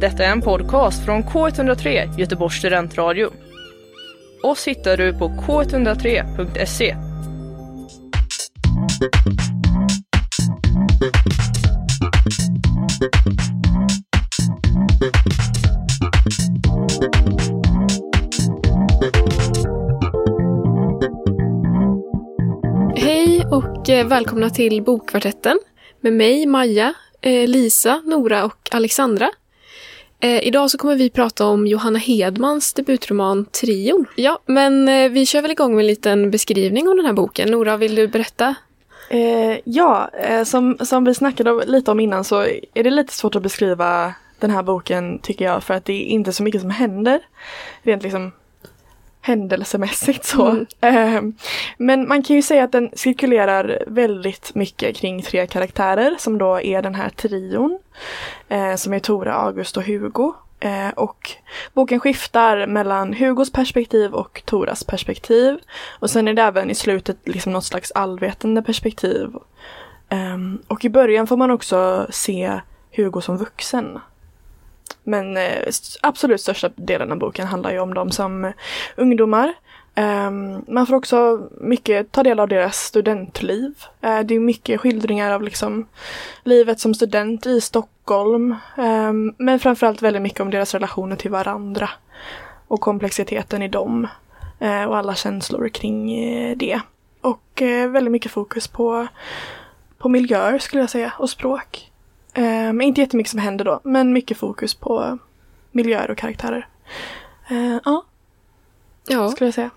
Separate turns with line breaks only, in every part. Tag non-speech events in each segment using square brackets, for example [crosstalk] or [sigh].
Detta är en podcast från K103 Göteborgs studentradio. Oss hittar du på k103.se.
Hej och eh, välkomna till Bokkvartetten med mig, Maja, eh, Lisa, Nora och Alexandra. Eh, idag så kommer vi prata om Johanna Hedmans debutroman Trion. Ja, men eh, vi kör väl igång med en liten beskrivning om den här boken. Nora, vill du berätta?
Eh, ja, eh, som, som vi snackade lite om innan så är det lite svårt att beskriva den här boken tycker jag för att det är inte så mycket som händer. Rent liksom händelsemässigt så. Eh, men man kan ju säga att den cirkulerar väldigt mycket kring tre karaktärer som då är den här trion. Eh, som är Tora, August och Hugo. Eh, och boken skiftar mellan Hugos perspektiv och Toras perspektiv. Och sen är det även i slutet liksom något slags allvetande perspektiv. Ehm, och i början får man också se Hugo som vuxen. Men eh, absolut största delen av boken handlar ju om dem som eh, ungdomar. Ehm, man får också mycket ta del av deras studentliv. Eh, det är mycket skildringar av liksom livet som student i Stockholm. Ehm, men framförallt väldigt mycket om deras relationer till varandra. Och komplexiteten i dem. Och alla känslor kring det. Och väldigt mycket fokus på, på miljöer skulle jag säga och språk. Men inte jättemycket som händer då, men mycket fokus på miljöer och karaktärer. Eh, ja,
Ja,
skulle jag säga.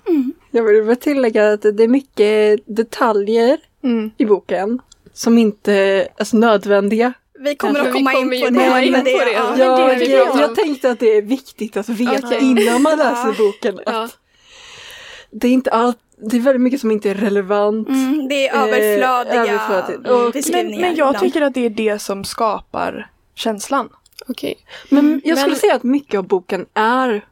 Jag vill bara tillägga att det är mycket detaljer
Mm.
i boken som inte är alltså, nödvändiga.
Vi kommer
Kanske
att komma
kommer
in på det.
in
men
på det.
ja.
Ja,
jag,
det
jag, tänkte att det är viktigt att veta
Okej.
innan man läser
Ja.
boken att
ja.
Det är inte allt, det är väldigt mycket som inte är relevant.
Mm, det är
Eh,
överflödiga
överflödigt.
mm,
Och-
Men, men jag tycker att det är det som skapar känslan.
okej.
Men jag skulle
Men-
säga att mycket av boken är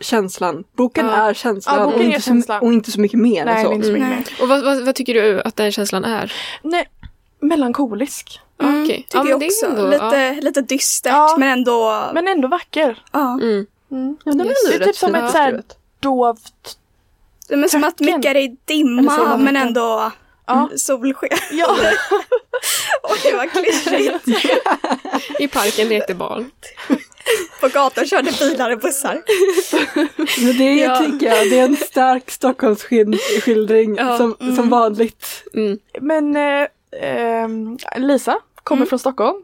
känslan. Boken
Ja.
är känslan,
Ja, boken
och,
är
inte
känslan.
Så, och inte så mycket mer
Nej,
så.
är inte så mycket
Nej.
mer.
Och vad, vad, vad tycker du att den känslan är?
Nej, melankolisk.
Mm,
Okej.
tycker
Ja,
jag
det är
också.
ändå-
lite, lite dystert
Ja.
men ändå...
Men ändå vacker.
ja.
Mm.
Mm.
Ja, det var
Yes.
Det är typ som ett så här-. Dovt.
Det är som att mycket är i dimma men ändå
Ja.
mm, solsken.
Ja.
Och det var klyschigt. [laughs]
I parken lekte barn.
På gatan körde bilar och bussar.
Men det är,
Ja.
tycker jag, det är en stark Stockholmsskildring
Ja.
som, som vanligt.
Mm.
Men eh, ehm, Lisa kommer
Mm.
från Stockholm.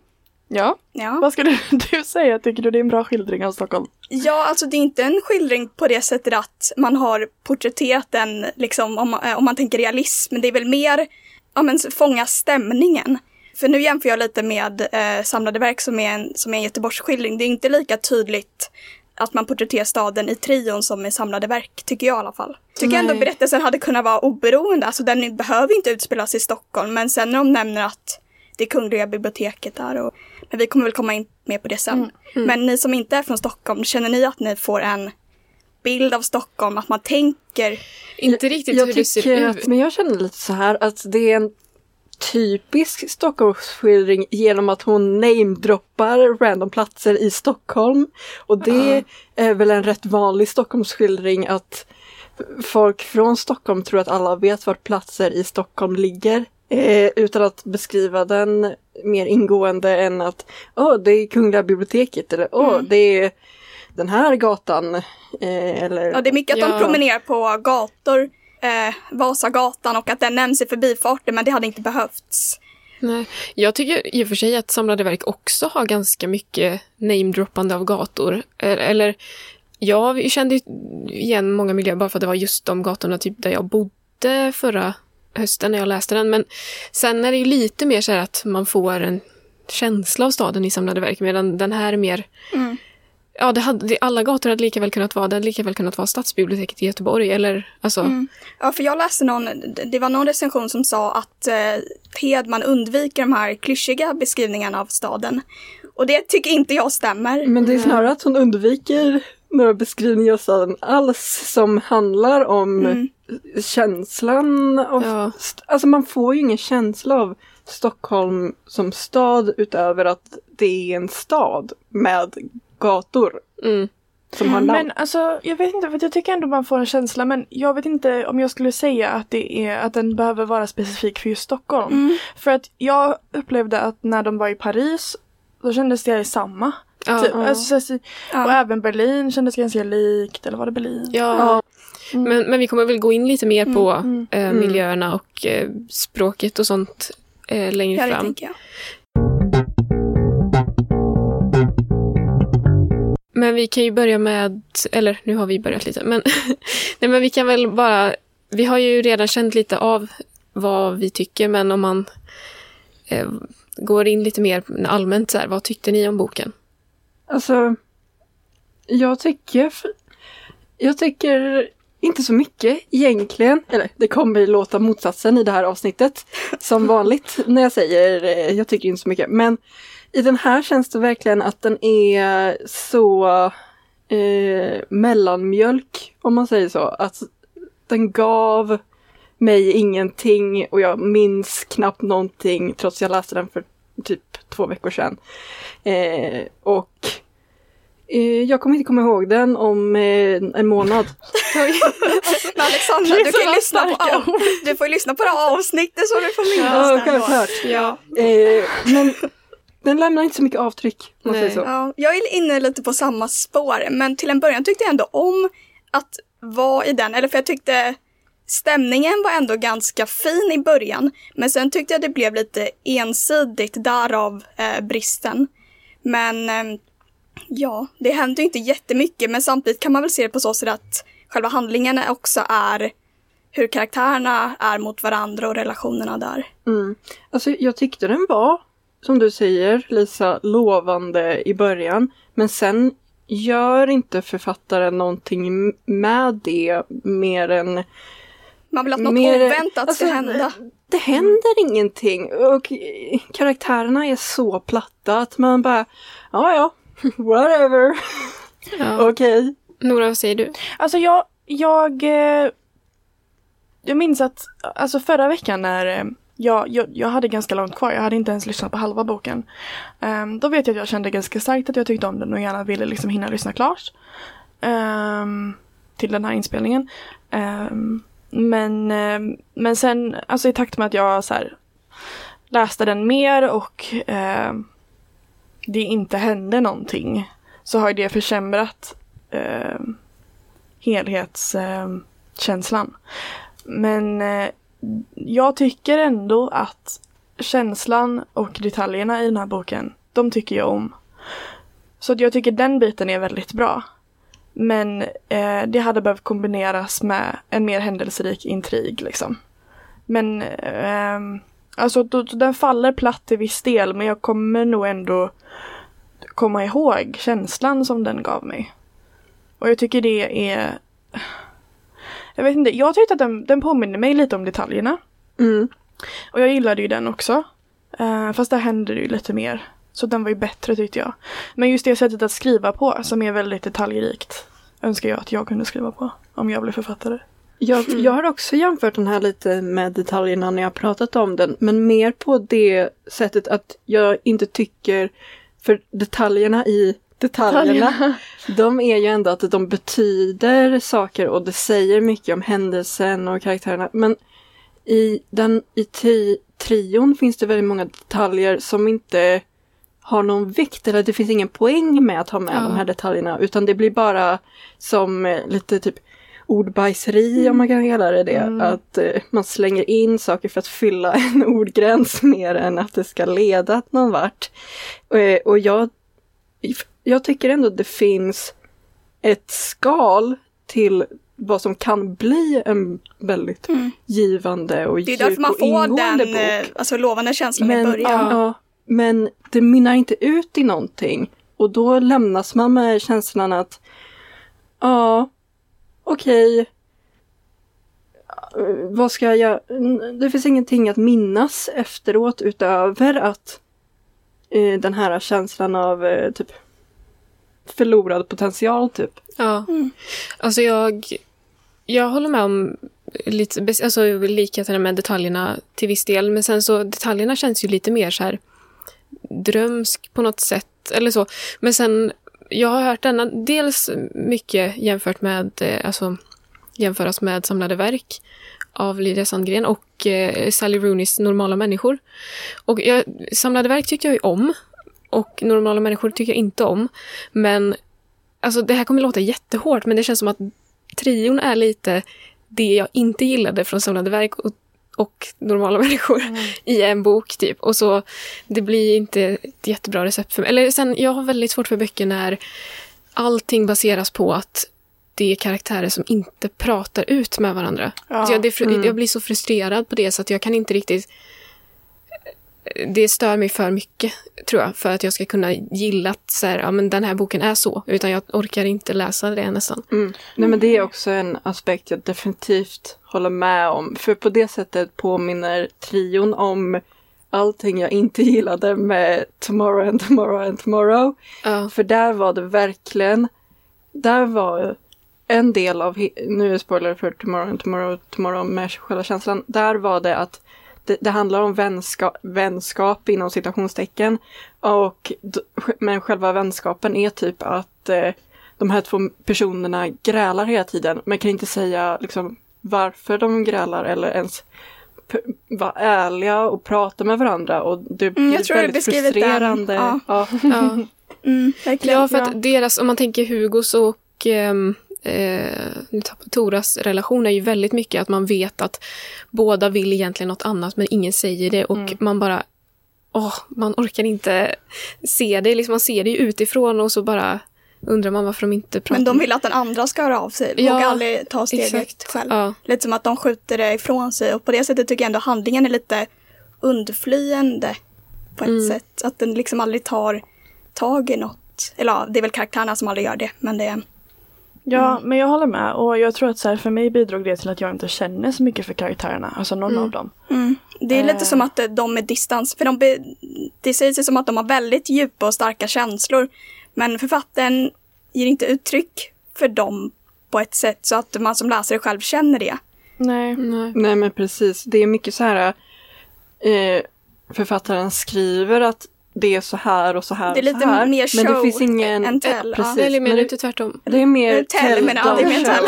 Ja.
Ja.
Vad skulle [laughs] du säga? Tycker du det är en bra skildring av Stockholm?
ja, alltså det är inte en skildring på det sättet att man har porträtterat den liksom om, man- eh, om man tänker realism. Men det är väl mer, ja men fånga stämningen. För nu jämför jag lite med eh, Samlade verk som är en, som är en Göteborgsskildring. Det är inte lika tydligt att man porträtterar staden i trion som i Samlade verk, tycker jag i alla fall. Tycker ändå
Nej.
berättelsen hade kunnat vara oberoende, alltså den behöver inte utspelas i Stockholm, men sen när de nämner att det Kungliga biblioteket där och men vi kommer väl komma in mer på det sen. Men ni som inte är från Stockholm, känner ni att ni får en bild av Stockholm, att man tänker
Inte riktigt
jag
hur det ser ut.
att, men jag känner lite så här att det är en typisk Stockholmsskildring genom att hon namedroppar random platser i Stockholm. Och det är väl en rätt vanlig Stockholmsskildring att folk från Stockholm tror att alla vet var platser i Stockholm ligger. Eh, utan att beskriva den mer ingående än att åh, det är Kungliga biblioteket eller åh,
Mm.
det är den här gatan. Eh, eller
Ja, det är mycket att
Ja.
de promenerar på gator, eh, Vasagatan och att den nämns i förbifarten, men det hade inte behövts.
Nej. Jag tycker i och för sig att Samlade verk också har ganska mycket namedroppande av gator. Eh, Eller, jag kände igen många miljöer bara för att det var just de gatorna typ där jag bodde förra hösten när jag läste den. Men sen är det ju lite mer så här att man får en känsla av staden i Samlade verk, medan den här är mer
Mm.
Ja, det hade, det, alla gator hade lika väl kunnat vara, det hade lika väl kunnat vara stadsbiblioteket i Göteborg eller alltså.
Mm. Ja, för jag läste någon, det var någon recension som sa att eh, Hedman undviker de här klyschiga beskrivningarna av staden. Och det tycker inte jag stämmer.
Men det är snarare att hon undviker några beskrivningar av staden alls som handlar om
Mm.
Känslan av...
Ja.
Alltså man får ju ingen känsla av Stockholm som stad utöver att det är en stad med gator
Mm.
som har namn.
Men alltså, jag vet inte, för jag tycker ändå man får en känsla, men jag vet inte om jag skulle säga att det är att den behöver vara specifik för just Stockholm.
Mm.
För att jag upplevde att när de var i Paris, då kändes det samma. Typ,
ja.
alltså, så-
Ja.
Och även Berlin kändes ganska likt, eller var det Berlin?
Ja,
Ja.
men, men vi kommer väl gå in lite mer på
mm,
eh,
mm.
miljöerna och eh, språket och sånt eh, längre
Ja, det
fram. Men vi kan ju börja med, eller nu har vi börjat lite, men, [laughs] nej, men vi kan väl bara, vi har ju redan känt lite av vad vi tycker, men om man eh, går in lite mer allmänt så här, vad tyckte ni om boken?
Alltså, jag tycker... Jag tycker inte så mycket egentligen. Eller det kommer låta motsatsen i det här avsnittet. Som vanligt [laughs] när jag säger eh, jag tycker inte så mycket. Men i den här känns det verkligen att den är så eh, mellanmjölk, om man säger så. Att den gav mig ingenting och jag minns knappt någonting trots jag läste den för typ två veckor sedan. Eh, och jag kommer inte komma ihåg den om eh, en månad.
Men Alexandra, du, kan lyssna på, ja, du får lyssna på det här avsnittet så du får minnas
Ja, självklart.
Ja.
Eh, men den lämnar inte så mycket avtryck. Man säger så.
Ja, jag är inne lite på samma spår, men till en början tyckte jag ändå om att vara i den, eller för jag tyckte stämningen var ändå ganska fin i början, men sen tyckte jag det blev lite ensidigt, därav eh, bristen. Men eh, ja, det händer ju inte jättemycket, men samtidigt kan man väl se det på så sätt att själva handlingen också är hur karaktärerna är mot varandra och relationerna där.
Mm. Alltså, jag tyckte den var, som du säger Lisa, lovande i början. Men sen gör inte författaren någonting med det mer än
Man vill att något
Mer-
oväntat
alltså,
ska hända.
det händer ingenting och karaktärerna är så platta att man bara, ja ja, [laughs] whatever,
Ja.
okej.
Nora, vad säger du?
Alltså jag, jag, eh, jag minns att, alltså förra veckan när eh, jag, jag, jag hade ganska långt kvar, jag hade inte ens lyssnat på halva boken. Ehm, då vet jag att jag kände ganska starkt att jag tyckte om den och gärna ville liksom hinna lyssna klart. ehm, till den här inspelningen. Ehm, men, men sen, alltså i takt med att jag så här, läste den mer och det inte hände någonting så har det försämrat eh, helhetskänslan. Men eh, jag tycker ändå att känslan och detaljerna i den här boken, de tycker jag om. Så att jag tycker den biten är väldigt bra. Men eh, det hade behövt kombineras med en mer händelserik intrig liksom. Men eh, alltså då, den faller platt till viss del men jag kommer nog ändå komma ihåg känslan som den gav mig. Och jag tycker det är... Jag vet inte, jag tyckte att den, den påminner mig lite om detaljerna.
Mm.
Och jag gillade ju den också. Eh, fast där hände det ju lite mer. Så den var ju bättre tyckte jag. Men just det sättet att skriva på som är väldigt detaljrikt önskar jag att jag kunde skriva på om jag blev författare.
Jag, jag har också jämfört den här lite med detaljerna när jag pratat om den, men mer på det sättet att jag inte tycker, för detaljerna i detaljerna, [laughs] de är ju ändå att de betyder saker och det säger mycket om händelsen och karaktärerna. Men i, den, i tri, trion finns det väldigt många detaljer som inte har någon vikt eller det finns ingen poäng med att ha med
Ja.
de här detaljerna utan det blir bara som eh, lite typ ordbajseri om man kan kalla det det.
Mm.
Att eh, man slänger in saker för att fylla [laughs] en ordgräns mer än att det ska leda någon vart. Eh, och jag, jag tycker ändå att det finns ett skal till vad som kan bli en väldigt
Mm.
givande och
Det är
djup
därför man
och
får
ingående
den
bok.
eh, alltså, lovande känslan i
Men,
början.
ja, men det mynnar inte ut i någonting. Och då lämnas man med känslan att ja, okej. Eh, Vad ska jag... Det finns ingenting att minnas efteråt utöver att eh, den här känslan av eh, typ förlorad potential typ.
Ja,
Mm.
alltså jag, jag håller med om lite, alltså likheterna med detaljerna till viss del, men sen så detaljerna känns ju lite mer så här drömsk på något sätt, eller så. Men sen jag har hört denna dels mycket jämfört med, eh, alltså jämföras med samlade verk av Lydia Sandgren och eh, Sally Rooneys Normala människor. Och jag, samlade verk tyckte jag ju om och Normala människor tycker jag inte om. Men alltså det här kommer låta jättehårt men det känns som att trion är lite det jag inte gillade från samlade verk och, och normala [laughs] människor i en bok typ. Och så det blir inte ett jättebra recept för mig. Eller sen, jag har väldigt svårt för böcker när allting baseras på att det är karaktärer som inte pratar ut med varandra.
Ja.
Så jag, det, fru- jag blir så frustrerad på det så att jag kan inte riktigt det stör mig för mycket, tror jag, för att jag ska kunna gilla att så här, ja, men den här boken är så. Utan jag orkar inte läsa det nästan.
Mm. Nej men det är också en aspekt jag definitivt håller med om. För på det sättet påminner trion om allting jag inte [laughs] gillade med Tomorrow and Tomorrow and Tomorrow.
Ja.
För där var det verkligen, där var en del av, nu är det spoiler för Tomorrow and Tomorrow, Tomorrow med själva känslan. Där var det att det, det handlar om vänskap, vänskap inom citationstecken. Och, men själva vänskapen är typ att eh, de här två personerna grälar hela tiden men kan inte säga liksom, varför de grälar eller ens vara ärliga och prata med varandra och det blir
Mm, jag tror du
väldigt
den.
frustrerande.
Ja.
Ja.
Ja.
Mm.
Ja, för att deras, om man tänker Hugos och ehm, eh, Toras relation är ju väldigt mycket att man vet att båda vill egentligen något annat men ingen säger det och man bara Åh, man orkar inte se det. Liksom man ser det utifrån och så bara undrar man varför de inte pratar.
Men de vill att den andra ska höra av sig.
Ja,
Vågar aldrig ta steget
exakt.
själv.
Ja.
Lite som att de skjuter det ifrån sig. Och på det sättet tycker jag ändå handlingen är lite undflyende. På ett
Mm.
sätt. Att den liksom aldrig tar tag i något. Eller ja, det är väl karaktärerna som aldrig gör det. Men det är...
Ja, men jag håller med och jag tror att så här, för mig bidrog det till att jag inte känner så mycket för karaktärerna, alltså någon av dem.
Mm. Det är lite
Eh.
som att eh, de är distans. För de be, det sägs ju som att de har väldigt djupa och starka känslor. Men författaren ger inte uttryck för dem på ett sätt så att man som läsare själv känner det.
Nej.
Nej.
Nej men precis, det är mycket så här eh, författaren skriver att det är så här och så här
Det är lite
här.
mer
men det
show
finns ingen...
än tell, ja.
precis,
Eller
men
menar
det,
inte tvärtom?
det är mer
Eh, Tell, men ja, det är mer
tell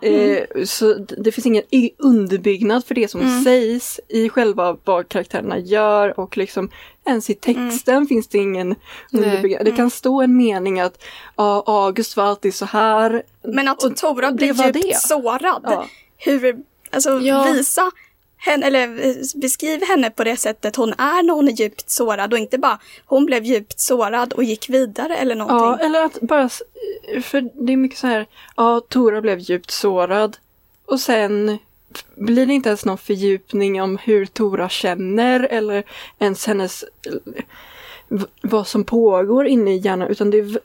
tell.
eh, Så det finns ingen i- underbyggnad för det som
Mm.
sägs i själva vad karaktärerna gör och liksom ens i texten
Mm.
finns det ingen underbyggnad. Det kan stå en mening att ja, August var alltid så här.
Men att
Och
Tora blir
var
djupt sårad.
Ja.
Hur, alltså
Ja.
visa henne, eller eh, beskriv henne på det sättet hon är när hon är djupt sårad och inte bara hon blev djupt sårad och gick vidare eller
Ja,
någonting.
eller att bara, för det är mycket så här, ja, Tora blev djupt sårad och sen blir det inte ens någon fördjupning om hur Tora känner eller ens hennes, vad som pågår inne i hjärnan, utan det är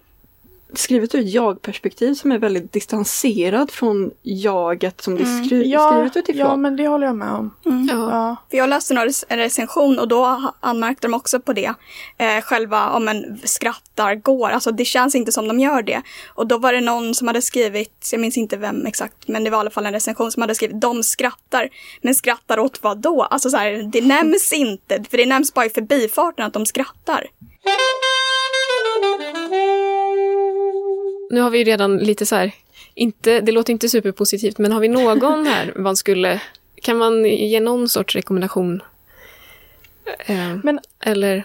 skrivet ur ett jag-perspektiv som är väldigt distanserad från jaget som det är skri-
Ja,
skrivet utifrån.
ja, men det håller jag med om.
Mm.
Ja.
Ja.
För jag läste en recension och då anmärkte de också på det. Eh, själva om en skrattar går, alltså det känns inte som de gör det. Och då var det någon som hade skrivit, jag minns inte vem exakt, men det var i alla fall en recension som hade skrivit de skrattar. Men skrattar åt vad då? Alltså så här, det nämns [laughs] inte, för det nämns bara i förbifarten att de skrattar. [laughs]
Nu har vi ju redan lite så här, inte, det låter inte superpositivt, men har vi någon här [laughs] man skulle, kan man ge någon sorts rekommendation? Eh,
Men
eller,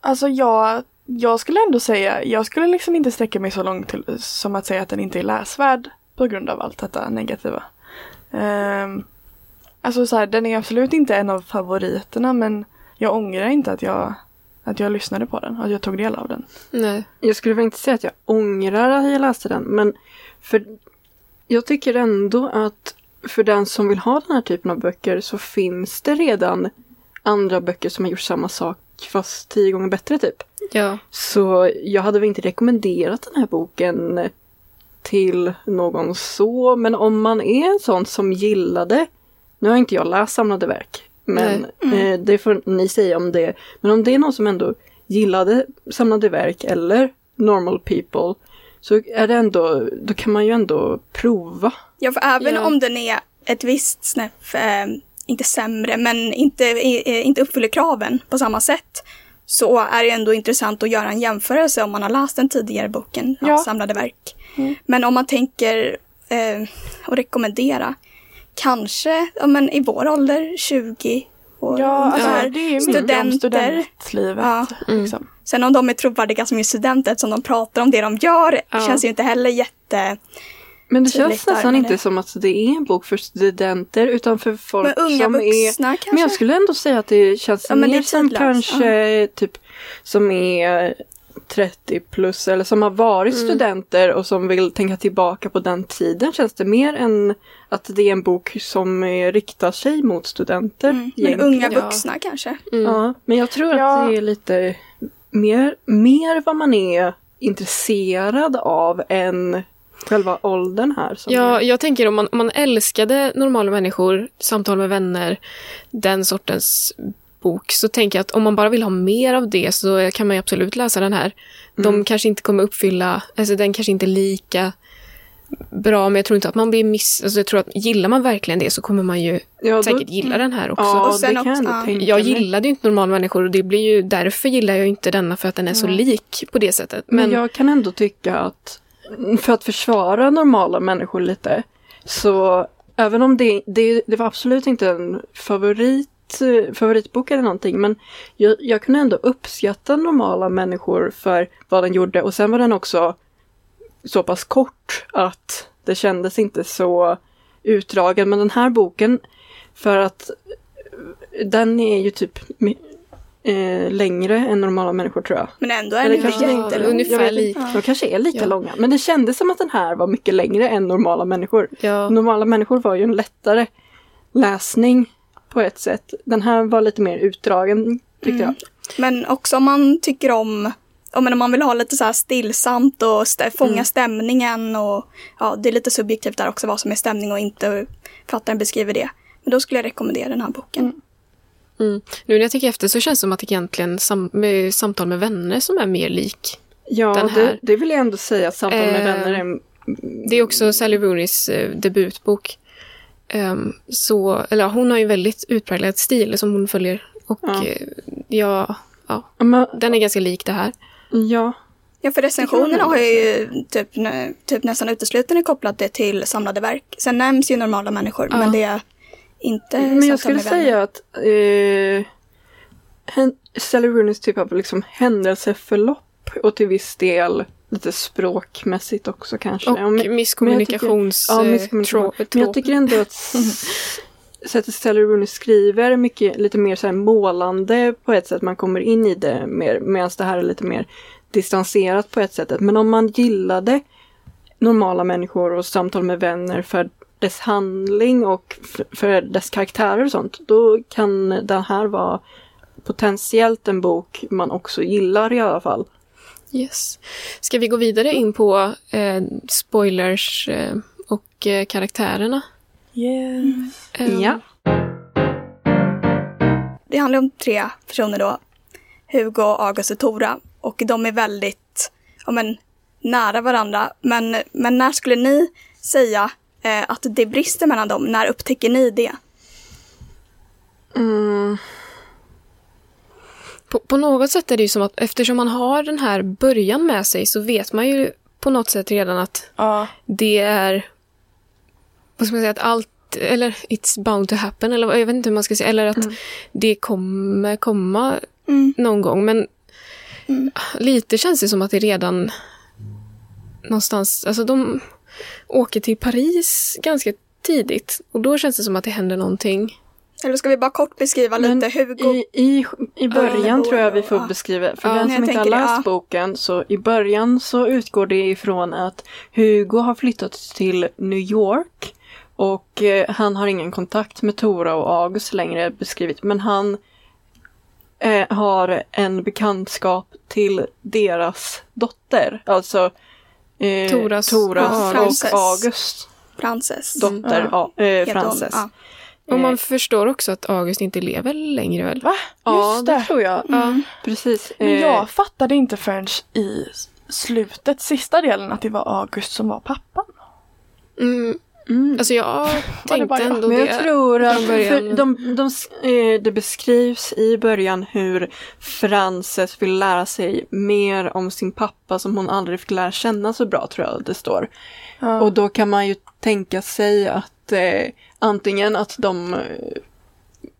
alltså jag, jag skulle ändå säga, jag skulle liksom inte sträcka mig så långt till, som att säga att den inte är läsvärd på grund av allt detta negativa. Um, alltså så här, den är absolut inte en av favoriterna men jag ångrar inte att jag, att jag lyssnade på den, att jag tog del av den.
nej.
Jag skulle väl inte säga att jag ångrar att jag läste den, men för jag tycker ändå att för den som vill ha den här typen av böcker så finns det redan andra böcker som har gjort samma sak fast tio gånger bättre typ.
Ja.
Så jag hade väl inte rekommenderat den här boken till någon så, men om man är en sån som gillade, nu har inte jag läst samlade verk, men eh, det får ni säga om det, men om det är någon som ändå gillade samlade verk eller normal people så är det ändå, då kan man ju ändå prova.
Ja, för även
Ja.
om den är ett visst snäpp, eh, inte sämre, men inte, eh, inte uppfyller kraven på samma sätt, så är det ändå intressant att göra en jämförelse om man har läst den tidigare boken,
Ja.
Samlade verk. Men om man tänker eh, att rekommendera, kanske ja, men i vår ålder, 20 år
Ja, alltså,
ungefär.
det är ju mycket om
Studenter.
studentlivet.
Ja.
Liksom.
Sen om de är trovärdiga som är studenter, som de pratar om det de gör,
Ja.
känns ju inte heller jätte...
Men det känns nästan inte
det.
som att det är en bok för studenter utan för folk
Men unga
som är...
vuxna kanske?
Men jag skulle ändå säga att det känns
Ja, det
mer
är
som kanske typ som är 30 plus eller som har varit
Mm.
studenter och som vill tänka tillbaka på den tiden känns det mer än att det är en bok som eh, riktar sig mot studenter.
Mm. Men unga
Ja.
vuxna kanske?
Mm.
Ja, men jag tror
Ja.
att det är lite mer, mer vad man är intresserad av än själva åldern här. Som
Ja, jag tänker om man, om man älskade normala människor, samtal med vänner, den sortens bok, så tänker jag att om man bara vill ha mer av det så kan man ju absolut läsa den här. De kanske inte kommer uppfylla, alltså den kanske inte är lika bra, men jag tror inte att man blir miss... Alltså jag tror att gillar man verkligen det så kommer man ju
ja, då-
säkert gilla den här också.
Ja,
Och sen
det kan jag
också-
Jag
mig.
gillade ju inte normala människor och det blir ju därför gillar jag inte denna för att den är så lik på det sättet.
Men,
Men,
jag kan ändå tycka att för att försvara normala människor lite så även om det, det, det var absolut inte en favorit, favoritbok eller någonting men jag, jag kunde ändå uppskatta normala människor för vad den gjorde och sen var den också så pass kort att det kändes inte så utdragen. Men den här boken, för att eh, den är ju typ eh, längre än normala människor tror jag.
Men ändå är den inte
kanske-
jättelång.
Ungefär
vet
lik.
inte. De kanske är lika
Ja.
långa. Men det kändes som att den här var mycket längre än normala människor.
Ja.
Normala människor var ju en lättare läsning på ett sätt. Den här var lite mer utdragen tyckte jag.
Men också om man tycker om, ja, om man vill ha lite så här stillsamt och stä- fånga
Mm.
stämningen och ja, det är lite subjektivt där också vad som är stämning och inte hur författaren beskriver det. Men då skulle jag rekommendera den här boken.
Mm. Nu när jag tänker efter så känns det som att det egentligen sam med samtal med vänner som är mer lik.
Ja,
Den
det,
här.
det vill jag ändå säga att Samtal med
Eh,
vänner är
Det är också Sally Rooneys eh, debutbok. Ehm, så, eller ja, hon har ju väldigt utpräglad stil som hon följer. Och
Ja.
eh, ja, ja,
Men,
den är ganska lik det här.
ja,
Ja, för recensionerna har ju typ, typ nästan uteslutande kopplat det till samlade verk. Sen nämns ju normala människor,
Ja.
men det är inte
Men jag skulle säga att eh, Sally Rooneys typ av liksom händelseförlopp och till viss del lite språkmässigt också kanske.
Och
Ja, men-
misskommunikations...
Ja,
eh,
misskommunikation.
trå-
Men jag tycker ändå att [laughs] sättet Sally Rooney skriver är mycket, lite mer så här målande på ett sätt. Man kommer in i det mer, medan det här är lite mer distanserat på ett sätt. Men om man gillade normala människor och samtal med vänner för dess handling och för dess karaktärer och sånt, då kan den här vara potentiellt en bok man också gillar i alla fall.
Yes. Ska vi gå vidare in på eh, spoilers eh, och eh, karaktärerna?
Yes.
Eh,
Ja.
Det handlar om tre personer då. Hugo, August och Tora. Och de är väldigt ja, men, nära varandra. Men, men när skulle ni säga eh, att det brister mellan dem? När upptäcker ni det?
Mm.
På, på något sätt är det ju som att eftersom man har den här början med sig så vet man ju på något sätt redan att
Ja.
det är, vad ska man säga, att allt, eller it's bound to happen, eller jag vet inte hur man ska säga, eller att det kommer komma
Mm.
någon gång. Men lite känns det som att det redan någonstans, alltså de åker till Paris ganska tidigt och då känns det som att det händer någonting.
Eller ska vi bara kort beskriva
Men
lite Hugo?
I, i, I början
Ja,
tror jag vi får
ja.
beskriva, för
Ja,
den som inte har
det,
läst
ja.
boken, så i början så utgår det ifrån att Hugo har flyttat till New York och eh, han har ingen kontakt med Tora och August längre beskrivet, men han eh, har en bekantskap till deras dotter, alltså eh,
Toras-
Toras
Ja,
och
Frances.
Augusts
Frances.
dotter, ja, eh,
heter hon.
Frances.
Ja.
Och man
Eh,
förstår också att August inte lever längre väl?
Va?
Ja,
Just
det
det.
tror jag.
Ja.
Precis.
Men
Eh,
jag fattade inte förrän i slutet, sista delen, att det var August som var pappan.
Mm, Alltså jag tänkte
bara jag?
ändå
Men jag
det.
tror att för de, de, eh, det beskrivs i början hur Frances vill lära sig mer om sin pappa som hon aldrig fick lära känna så bra tror jag det står.
Ja.
Och då kan man ju tänka sig att eh, antingen att de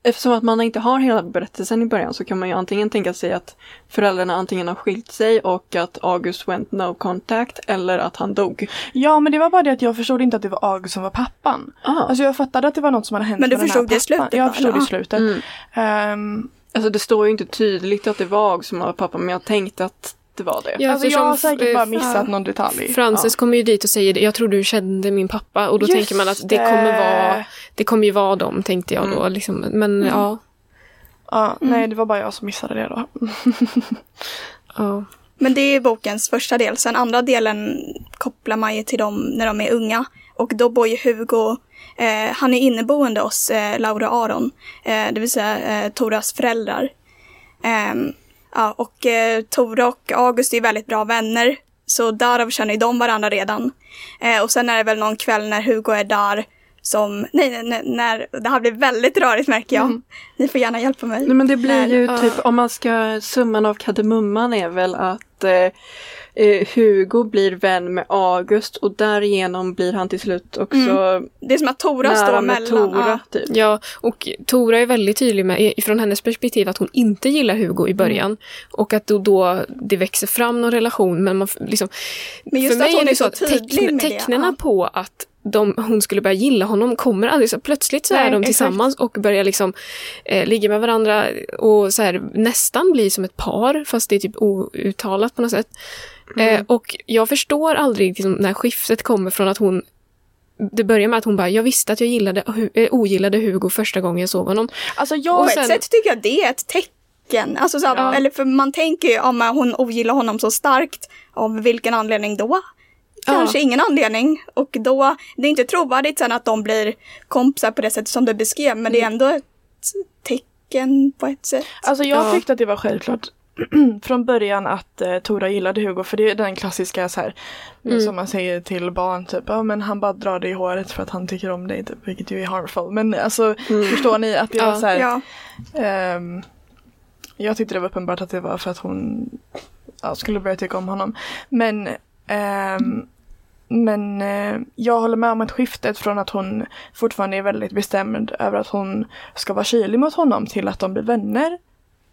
Eftersom att man inte har hela berättelsen i början så kan man ju antingen tänka sig att föräldrarna antingen har skilt sig och att August went no contact eller att han dog.
ja men det var bara det att jag förstod inte att det var August som var pappan.
Ah.
Alltså jag fattade att det var något som hade hänt
Men du förstod det i
pappan.
slutet
Jag förstod det i
ja.
slutet.
Mm.
Ehm,
Alltså det står ju inte tydligt att det var August som var pappa men jag tänkte att det var det.
Ja,
alltså jag har säkert bara missat någon detalj.
Frances kommer ju dit och säger. Jag tror du kände min pappa. Och då
Just
tänker man att det kommer vara, det kommer ju vara dem, tänkte jag då. Liksom. Men ja.
Ja, nej det var bara jag som missade det då. [laughs]
ja.
Men det är bokens första del. Sen andra delen kopplar man ju till dem när de är unga. Och då bor ju Hugo, eh, han är inneboende hos eh, Laura och Aron. Eh, det vill säga eh, Toras föräldrar. Ehm, ja, och eh, Tora och August är väldigt bra vänner. Så därav känner ju de varandra redan. Eh, och sen är det väl någon kväll när Hugo är där som, nej, nej, nej när, det här blir väldigt rörigt märker jag. Ni får gärna hjälpa mig.
Nej men det blir ju typ, om man ska, summan av kardemumman är väl att eh, eh, Hugo blir vän med August och därigenom blir han till slut också
Det är som att Tora
nära
står
med
mellan.
Tora.
Ja.
Typ.
Ja, och Tora är väldigt tydlig med, från hennes perspektiv, att hon inte gillar Hugo i början. Och att då, då det växer fram någon relation. Men man liksom,
Men just
för mig
att hon
är det
är
så
så
teckn, tecknena
ja.
på att de, hon skulle börja gilla honom kommer aldrig. Så plötsligt så
Nej,
är de
exakt.
tillsammans och börjar liksom eh, ligga med varandra och så här, nästan bli som ett par, fast det är typ outtalat på något sätt. Eh, och jag förstår aldrig liksom, när skiftet kommer från att hon det börjar med att hon bara, jag visste att jag gillade, hu- eh, ogillade Hugo första gången jag såg honom.
Alltså
På
jag,
Och
ett
sen-
sätt tycker jag det är ett tecken. Alltså så här,
Ja.
Eller för man tänker ju om hon ogillar honom så starkt, av vilken anledning då? Kanske ingen anledning. Och då, det är inte trovärdigt sen att de blir kompisar på det sättet som du beskrev, men det är ändå ett tecken på ett sätt.
alltså jag
Ja.
tyckte att det var självklart [clears throat] från början att eh, Tora gillade Hugo för det är den klassiska så här
Mm.
som man säger till barn typ ja men han bara drar dig i håret för att han tycker om dig typ, vilket ju är harmful men alltså förstår ni att det
Ja.
så här
Ja.
ehm, jag tyckte det var uppenbart att det var för att hon ja, skulle börja tycka om honom men ehm, men eh, jag håller med om att skiftet från att hon fortfarande är väldigt bestämd över att hon ska vara kylig mot honom till att de blir vänner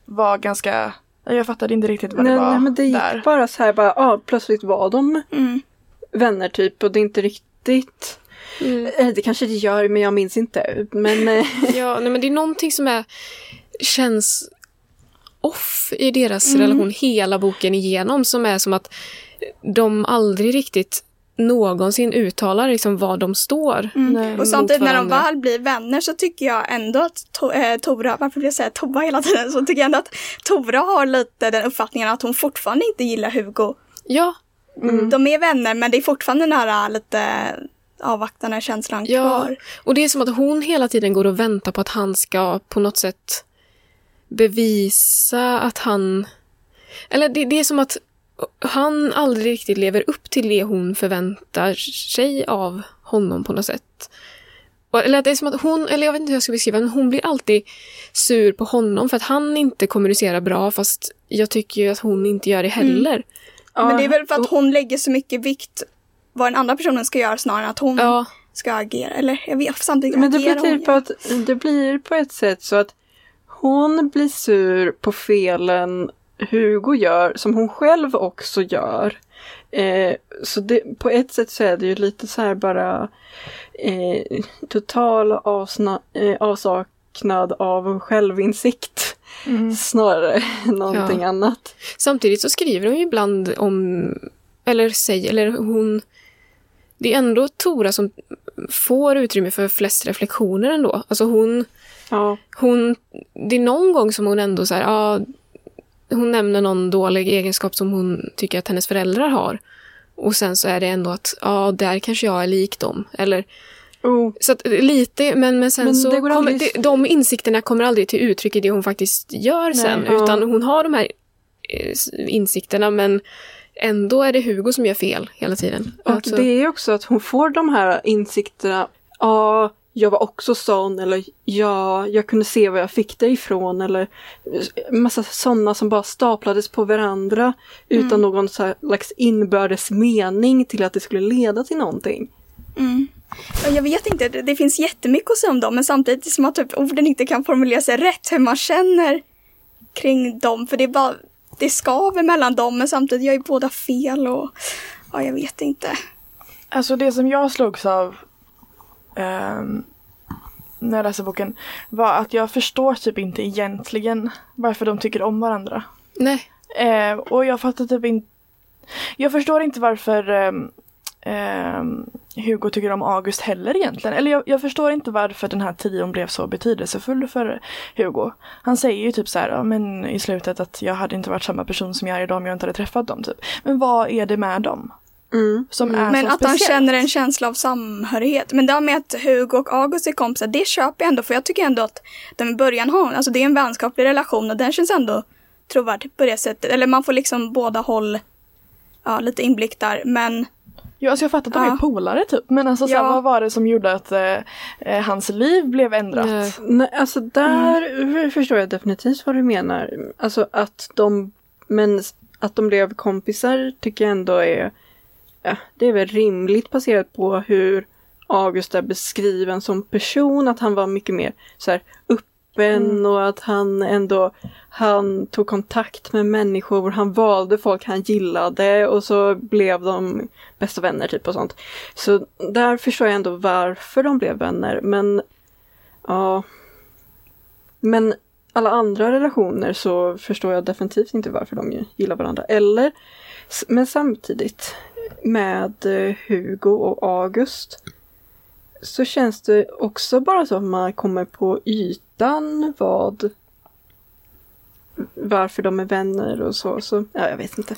var ganska, jag fattade inte riktigt vad
Nej,
det var
nej men det gick
där.
bara så här bara, ja plötsligt var de
Mm.
vänner typ och det är inte riktigt Eh, Det kanske det gör men jag minns inte. Men eh, [laughs]
Ja, nej, men det är någonting som är, känns off i deras relation hela boken igenom. Som är som att de aldrig riktigt någonsin uttalar liksom var de står.
Mm. Och samtidigt när de väl blir vänner så tycker jag ändå att to- eh, Tora, varför vill jag säga Tova hela tiden, [laughs] så tycker jag ändå att Tora har lite den uppfattningen att hon fortfarande inte gillar Hugo.
Ja,
De är vänner men det är fortfarande den här lite avvaktande känslan
ja.
kvar.
Och det är som att hon hela tiden går och väntar på att han ska på något sätt bevisa att han... Eller det, det är som att han aldrig riktigt lever upp till det hon förväntar sig av honom på något sätt. Och- Eller att det är som att hon, eller jag vet inte hur jag ska beskriva men hon blir alltid sur på honom för att han inte kommunicerar bra fast jag tycker ju att hon inte gör det heller.
Men det är väl för att hon lägger så mycket vikt vad den andra personen ska göra snarare än att hon
Ja,
ska agera. Eller jag vet samtidigt
Men det blir typ att det blir på ett sätt så att hon blir sur på felen Hugo gör som hon själv också gör. Eh, så det, på ett sätt så är det ju lite så här bara eh, total avsna, eh, avsaknad av självinsikt. Snarare än någonting
Ja.
annat.
Samtidigt så skriver hon ju ibland om, eller säger, eller hon... Det är ändå Tora som får utrymme för flest reflektioner ändå. Alltså hon,
Ja.
hon det är någon gång som hon ändå så här, ja, hon nämner någon dålig egenskap som hon tycker att hennes föräldrar har. Och sen så är det ändå att, ja, där kanske jag är lik dem. Eller,
Oh.
så att lite, men, men sen
Men
så kommer,
aldrig-
det, de insikterna kommer aldrig till uttryck i det hon faktiskt gör sen.
ja.
Utan hon har de här eh, insikterna men ändå är det Hugo som gör fel hela tiden.
Och
Alltså-
det är också att hon får de här insikterna. Ja, jag var också sån eller ja, jag kunde se var jag fick det ifrån eller massa sådana som bara staplades på varandra utan någon så här slags inbördes mening till att det skulle leda till någonting.
Mm. Ja, Jag vet inte, det, det finns jättemycket att säga om dem men samtidigt som att typ, orden inte kan formulera sig rätt hur man känner kring dem. För det är bara, det skaver mellan dem men samtidigt jag är båda fel och ja, jag vet inte.
Alltså det som jag slogs av ehm, när jag läste boken var att jag förstår typ inte egentligen varför de tycker om varandra.
Nej,
Eh, och jag fattar typ inte Jag förstår inte varför ehm, Hugo tycker om August heller egentligen. Eller jag, jag förstår inte varför den här trion blev så betydelsefull för Hugo. Han säger ju typ så här, ja, men i slutet att jag hade inte varit samma person som jag är idag om jag inte hade träffat dem. Typ. Men vad är det med dem?
Mm.
Som är
Men
så
att han
speciellt?
känner en känsla av samhörighet. Men det här med att Hugo och August är kompisar, det köper jag ändå. För jag tycker ändå att de i början har, alltså det är en vänskaplig relation och den känns ändå trovärdig på det sättet. Eller man får liksom båda håll, ja lite inblick där. Men
Ja, alltså jag fattar att de
Ja.
är polare typ. Men alltså så
Ja.
vad var det som gjorde att eh, eh, hans liv blev ändrat?
Nej.
Nej, alltså där förstår jag definitivt vad du menar. Alltså att de, men att de blev kompisar tycker jag ändå är, ja, det är väl rimligt baserat på hur August är beskriven som person, att han var mycket mer så här öppen och att han ändå, han tog kontakt med människor, han valde folk han gillade och så blev de bästa vänner typ och sånt. Så där förstår jag ändå varför de blev vänner, men Ja. Men alla andra relationer så förstår jag definitivt inte varför de gillar varandra. Eller, men samtidigt med eh, Hugo och August så känns det också bara som att man kommer på ytan vad varför de är vänner och så. så ja, jag vet inte.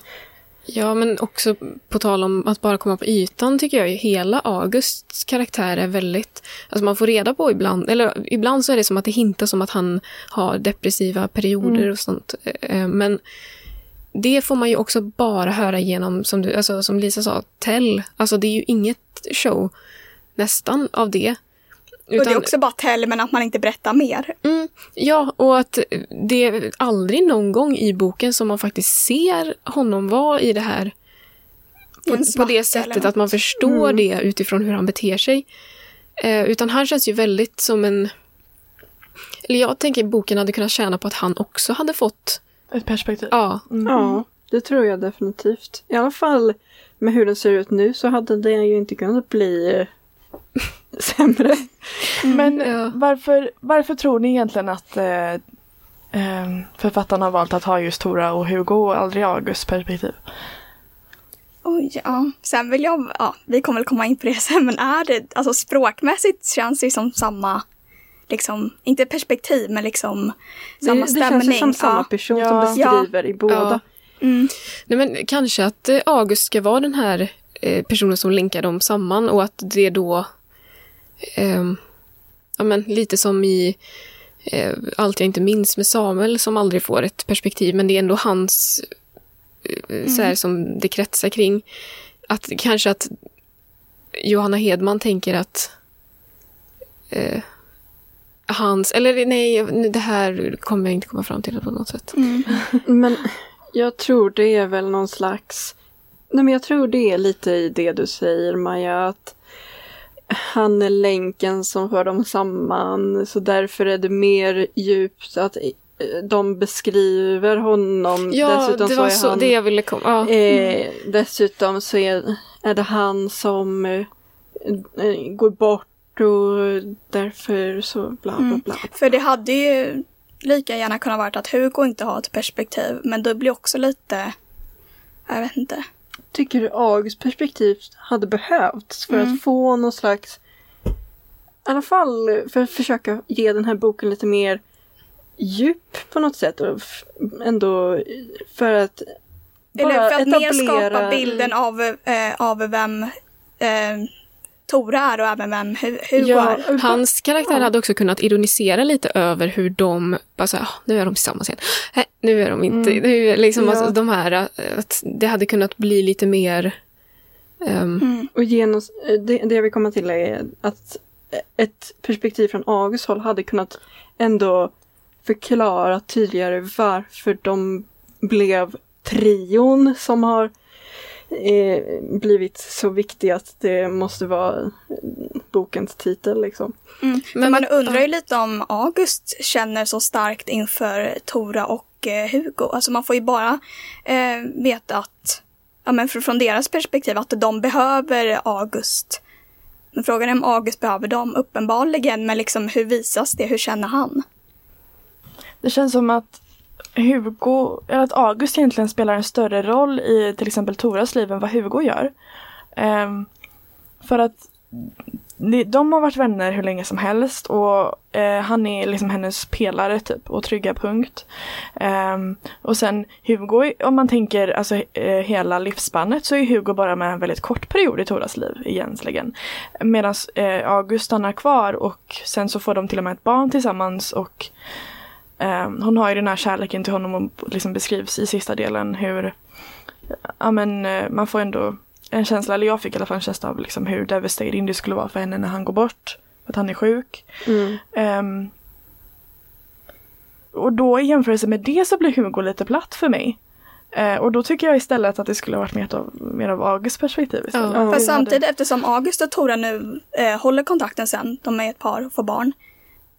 Ja, men också på tal om att bara komma på ytan tycker jag ju hela Augusts karaktär är väldigt... Alltså man får reda på ibland, eller ibland så är det som att det hintas om att han har depressiva perioder och sånt. Eh, Men det får man ju också bara höra genom, som, du, alltså, som Lisa sa, Tell. Alltså det är ju inget show nästan av det.
och det är också bara tell men att man inte berättar mer.
Mm, ja, och att det är aldrig någon gång i boken som man faktiskt ser honom vara i det här på, på det sättet att man förstår det utifrån hur han beter sig. Eh, utan han känns ju väldigt som en... Eller jag tänker boken hade kunnat tjäna på att han också hade fått...
Ett perspektiv.
Ja,
Ja, det tror jag definitivt. I alla fall med hur den ser ut nu så hade det ju inte kunnat bli eh, [laughs] sämre.
Men
Ja.
varför, varför tror ni egentligen att eh, eh, författarna har valt att ha just Tora och Hugo och aldrig Augusts perspektiv?
Oj, ja. Sen vill jag, ja, vi kommer väl komma in på det sen, men är det, alltså språkmässigt känns det som samma, liksom, inte perspektiv, men liksom samma
det, det
stämning.
känns ju som samma
ja.
person
Ja.
som beskriver i båda.
Ja.
Mm.
Nej, men kanske att eh, August ska vara den här eh, personen som länkar dem samman och att det då... ehm, ja, men lite som i eh, Allt jag inte minns med Samuel som aldrig får ett perspektiv, men det är ändå hans eh, så här, som det kretsar kring. Att kanske att Johanna Hedman tänker att eh, hans, eller nej, det här kommer jag inte komma fram till på något sätt.
Mm.
Men jag tror det är väl någon slags... Nej men jag tror det är lite i det du säger Maja, att han är länken som för dem samman, så därför är det mer djupt att de beskriver honom.
Ja,
dessutom
det
så
var
är
så
han,
det jag ville komma... Ja.
eh, Dessutom så är, är det han som eh, går bort och därför så bla bla
Mm.
bla.
För det hade ju lika gärna kunnat varit att Hugo inte har ett perspektiv, men det blir också lite, jag vet inte.
tycker du Augusts perspektiv hade behövts för
Mm.
att få någon slags i alla fall för att försöka ge den här boken lite mer djup på något sätt och ändå för att
Eller för att mer
etablera-
skapa bilden av, eh, av vem eh, Tora är och även vem Hu- Hugo
Ja,
är.
hans karaktär hade också kunnat ironisera lite över hur de bara så här, "Ah, nu är de tillsammans igen. Nej, nu är de inte. Nu är liksom
Ja.
alltså, de här, eh, att det hade kunnat bli lite mer ehm,
Mm.
Och genus, det, det jag vill komma till är att ett perspektiv från Augusts håll hade kunnat ändå förklara tydligare varför de blev trion som har eh, blivit så viktig att det måste vara eh, bokens titel liksom.
Mm. Men man undrar ju lite om August känner så starkt inför Tora och eh, Hugo. Alltså man får ju bara eh, veta att, ja men fr- från deras perspektiv, att de behöver August. Men frågan är om August behöver dem, uppenbarligen, men liksom hur visas det? Hur känner han?
Det känns som att Hugo, eller att August egentligen spelar en större roll i till exempel Toras liv än vad Hugo gör. Um, för att de, har varit vänner hur länge som helst och eh, han är liksom hennes pelare typ och trygga punkt. Ehm, och sen Hugo, om man tänker alltså eh, hela livsspannet så är Hugo bara med en väldigt kort period i Toras liv egentligen. Medan eh, August stannar kvar och sen så får de till och med ett barn tillsammans och hon har ju den här kärleken till honom och liksom beskrivs i sista delen hur ja, men, eh, man får ändå en känsla, eller jag fick i alla fall en känsla av liksom hur devastating det skulle vara för henne när han går bort. För att han är sjuk. Ehm, och då i jämförelse med det så blir Hugo lite platt för mig. Eh, och då tycker jag istället att det skulle ha varit mer av, mer av Augusts perspektiv istället.
Ja.
Fast samtidigt, eftersom August och Tora nu eh, håller kontakten sen, de är ett par och får barn.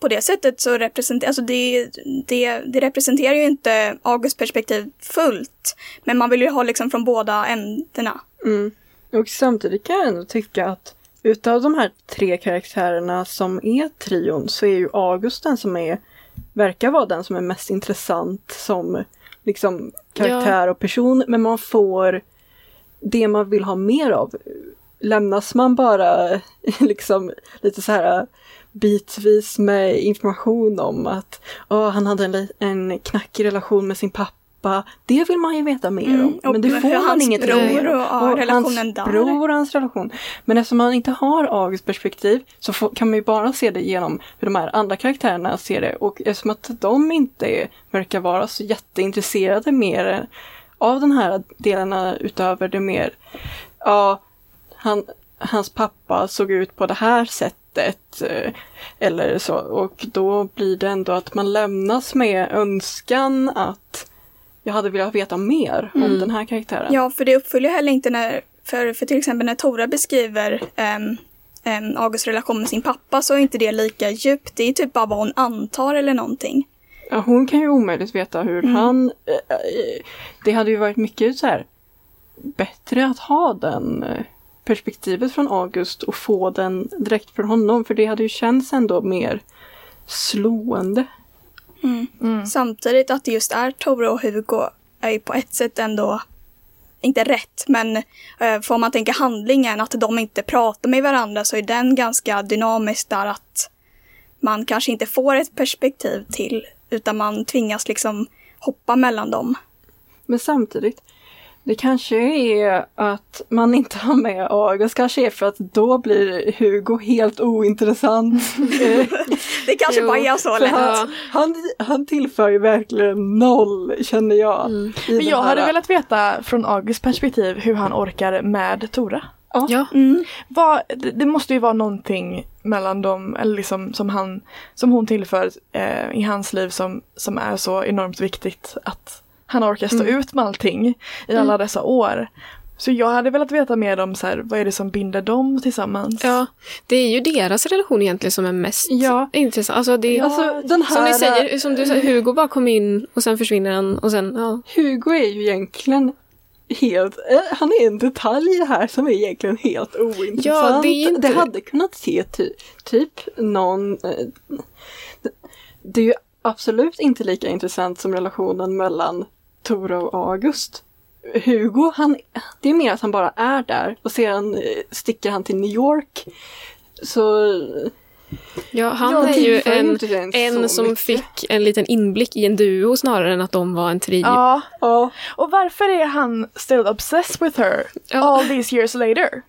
På det sättet så representerar, alltså det, det, det representerar ju inte Augusts perspektiv fullt. Men man vill ju ha liksom från båda ändarna.
Mm. Och samtidigt kan jag ändå tycka att utav de här tre karaktärerna som är trion så är ju August den som är, verkar vara den som är mest intressant som liksom karaktär och person. Men man får det man vill ha mer av. Lämnas man bara [laughs] liksom lite så här bitvis med information om att åh, han hade en, en knackig relation med sin pappa. Det vill man ju veta mer
Mm,
om.
och
Men det får
hans
inget
bror
om.
och, ja, relationen
hans bror och hans relation. Men eftersom man inte har Augusts perspektiv så får, kan man ju bara se det genom hur de här andra karaktärerna ser det. Och eftersom att de inte är, verkar vara så jätteintresserade mer av den här delarna utöver det mer, ja, han, hans pappa såg ut på det här sättet eh, eller så. Och då blir det ändå att man lämnas med önskan att jag hade velat veta mer om den här karaktären.
Ja, för det uppfyller heller inte när, för, för till exempel när Tora beskriver um, um, Augusts relation med sin pappa så är inte det lika djupt. Det är typ bara vad hon antar eller någonting.
Ja, hon kan ju omöjligt veta hur han... eh, eh, Det hade ju varit mycket så här bättre att ha den perspektivet från August och få den direkt från honom för det hade ju känts ändå mer slående.
Samtidigt att det just är Tora och Hugo är ju på ett sätt ändå inte rätt, men eh, får man tänka handlingen, att de inte pratar med varandra så är den ganska dynamisk där att man kanske inte får ett perspektiv till, utan man tvingas liksom hoppa mellan dem.
Men samtidigt, det kanske är att man inte har med August, kanske är för att då blir Hugo helt ointressant. [laughs]
Det kanske
Jo,
bara är så lätt.
han, han, han tillför ju verkligen noll, känner jag. i
Men jag
här-
hade velat veta från Augusts perspektiv hur han orkar med Tora.
Ja,
Mm.
Vad, det, det måste ju vara någonting mellan dem, eller liksom som, han, som hon tillför eh, i hans liv som, som är så enormt viktigt att han orkar stå ut med allting i alla dessa år. Så jag hade velat veta mer om så här, vad är det som binder dem tillsammans?
ja, det är ju deras relation egentligen som är mest
Ja.
intressant. Alltså det,
Alltså, den här,
som ni säger, som du säger, Hugo bara kom in och sen försvinner han och sen, ja.
Hugo är ju egentligen helt, eh, han är en detalj här som är egentligen helt ointressant.
Ja, det inte-
det hade kunnat se ty, typ någon, eh, det, det är ju absolut inte lika intressant som relationen mellan Tora och August. Hugo, han, det är mer att han bara är där och sedan eh, sticker han till New York. Så
Ja, han
Ja,
är ju en, en som
mycket.
fick en liten inblick i en duo snarare än att de var en trio.
Ja,
Ja,
och varför är han still obsessed with her
Ja.
all these years later?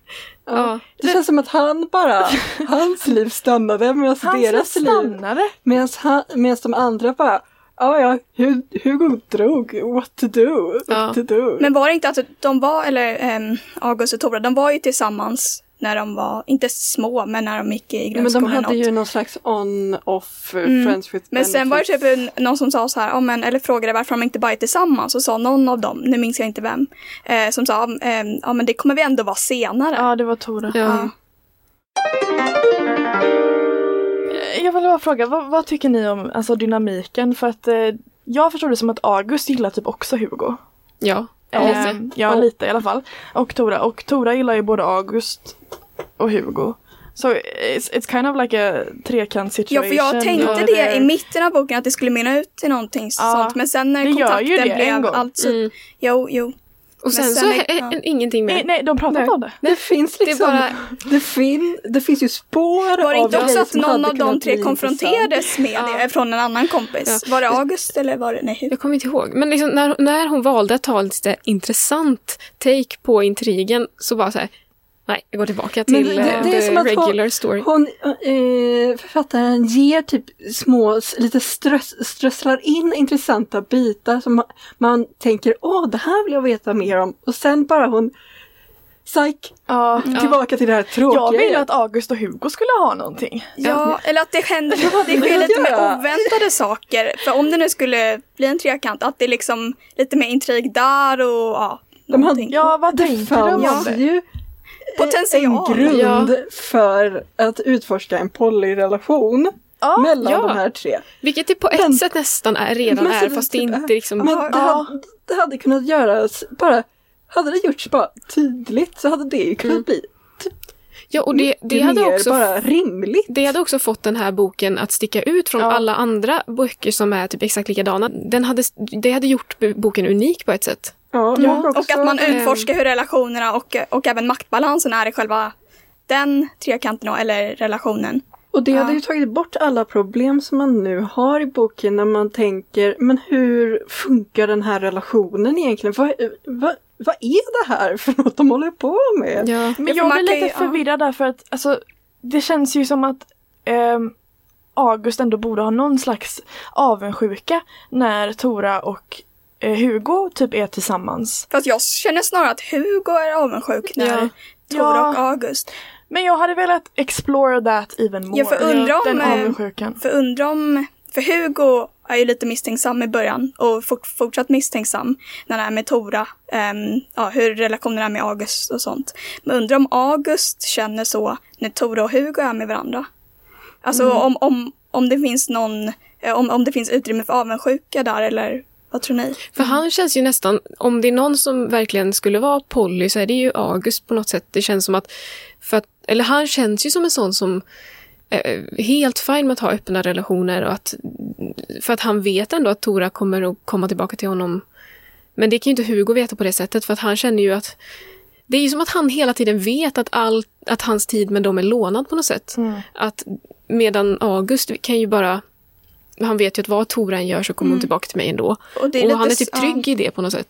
Ja.
det känns som att han bara, hans liv stannade medan deras liv,
stannade.
medan han- medan de andra bara, ja ja, Hu- Hugo drog, what to do, what
Ja.
to do.
Men var det inte att de var, eller ehm, August och Tora, de var ju tillsammans när de var, inte små, men när de gick i
men de
grundskolan.
hade ju någon slags on-off uh,
Mm.
friends with
Men sen var det
benefits.
typ en, någon som sa så här, ja, men, eller frågade varför de inte bara är tillsammans och sa någon av dem, nu minns jag inte vem, eh, som sa, eh, ja men det kommer vi ändå vara senare.
Ja, det var Tora.
Ja.
Jag vill bara fråga, vad, vad tycker ni om alltså, dynamiken? För att eh, jag förstod det som att August gillar typ också Hugo.
Ja.
Eh,
lite.
ja, lite i alla fall. Och Tora. Och Tora gillar ju både August och Hugo. Så it's, it's kind of like a trekant
Ja,
situation.
för jag tänkte det
they're-
i mitten av boken att det skulle mynna ut till någonting
Ja,
sånt. Men sen när
det
kontakten
det en
blev
gång.
allt så,
Mm.
jo, jo.
Och sen,
sen
så
är- ja.
ingenting
Nej,
mer.
nej, de pratar
Nej.
inte om det.
Det finns
Det är
liksom,
bara,
det, fin, det finns ju spår
Var det
av
inte också att någon av de tre konfronterades med
Ja.
det från en annan kompis? Var det August eller var det, nej,
jag kommer inte ihåg. Men liksom när, när hon valde att ta lite intressant take på intrigen så bara så här, nej, jag går tillbaka till
det-
eh,
det är
the
som att hon-
regular story.
Hon, eh, författaren ger typ små, lite strös, strösslar in intressanta bitar som man, man tänker åh det här vill jag veta mer om och sen bara hon Psyk!
Ja.
Tillbaka till det här tråkiga.
Jag ville att August och Hugo skulle ha någonting.
Ja, eller att det händer, det sker lite mer oväntade saker. För om det nu skulle bli en trekant, att det är liksom lite mer intrig där och ja,
De hade-
någonting.
Ja, vad tänker
fanns
det?
ju
Potential.
en grund för att utforska en polyrelation
Ja,
mellan
ja.
de här tre.
Vilket det på ett
Men-
sätt nästan är, redan är, fast det inte liksom...
Men det,
Ja.
hade, det hade kunnat göras bara, hade det gjorts bara tydligt så hade det ju kunnat
Mm.
bli
Ja, och det, det,
det
hade
mer
också,
bara rimligt.
det hade också fått den här boken att sticka ut från
Ja.
alla andra böcker som är typ exakt likadana. Den hade, det hade gjort boken unik på ett sätt.
Ja,
Ja,
och,
att man
ehm,
utforskar hur relationerna och, och även maktbalansen är i själva den trekanten eller relationen.
och det
Ja.
hade ju tagit bort alla problem som man nu har i boken när man tänker, men hur funkar den här relationen egentligen? Vad, vad, vad är det här för något de håller på med?
Ja.
Men jag blir lite förvirrad där för att alltså, det känns ju som att ehm, August ändå borde ha någon slags avundsjuka när Tora och eh, Hugo typ är tillsammans.
Fast jag känner snarare att Hugo är avundsjuk när
Ja.
Tora
Ja.
och August.
Men jag hade velat explore that even more.
Ja, för undra om,
Den
eh,
avundsjukan.
För undra om, för Hugo är ju lite misstänksam i början och fort, fortsatt misstänksam när han är med Tora. ehm, ja, hur relationen är med August och sånt. Men undrar om August känner så när Tora och Hugo är med varandra. Alltså om, om, om det finns någon, eh, om, om det finns utrymme för avundsjuka där eller vad tror ni?
För han känns ju nästan, om det är någon som verkligen skulle vara Polly så är det ju August på något sätt. Det känns som att, för att eller han känns ju som en sån som är helt fin med att ha öppna relationer och att, för att han vet ändå att Tora kommer att komma tillbaka till honom. Men det kan ju inte Hugo veta på det sättet för att han känner ju att det är ju som att han hela tiden vet att, all, att hans tid med dem är lånad på något sätt.
Mm.
Att medan August kan ju bara han vet ju att vad Tora än gör så kommer hon tillbaka till mig ändå.
Och, det är
Och han är typ
ja.
trygg i det på något sätt.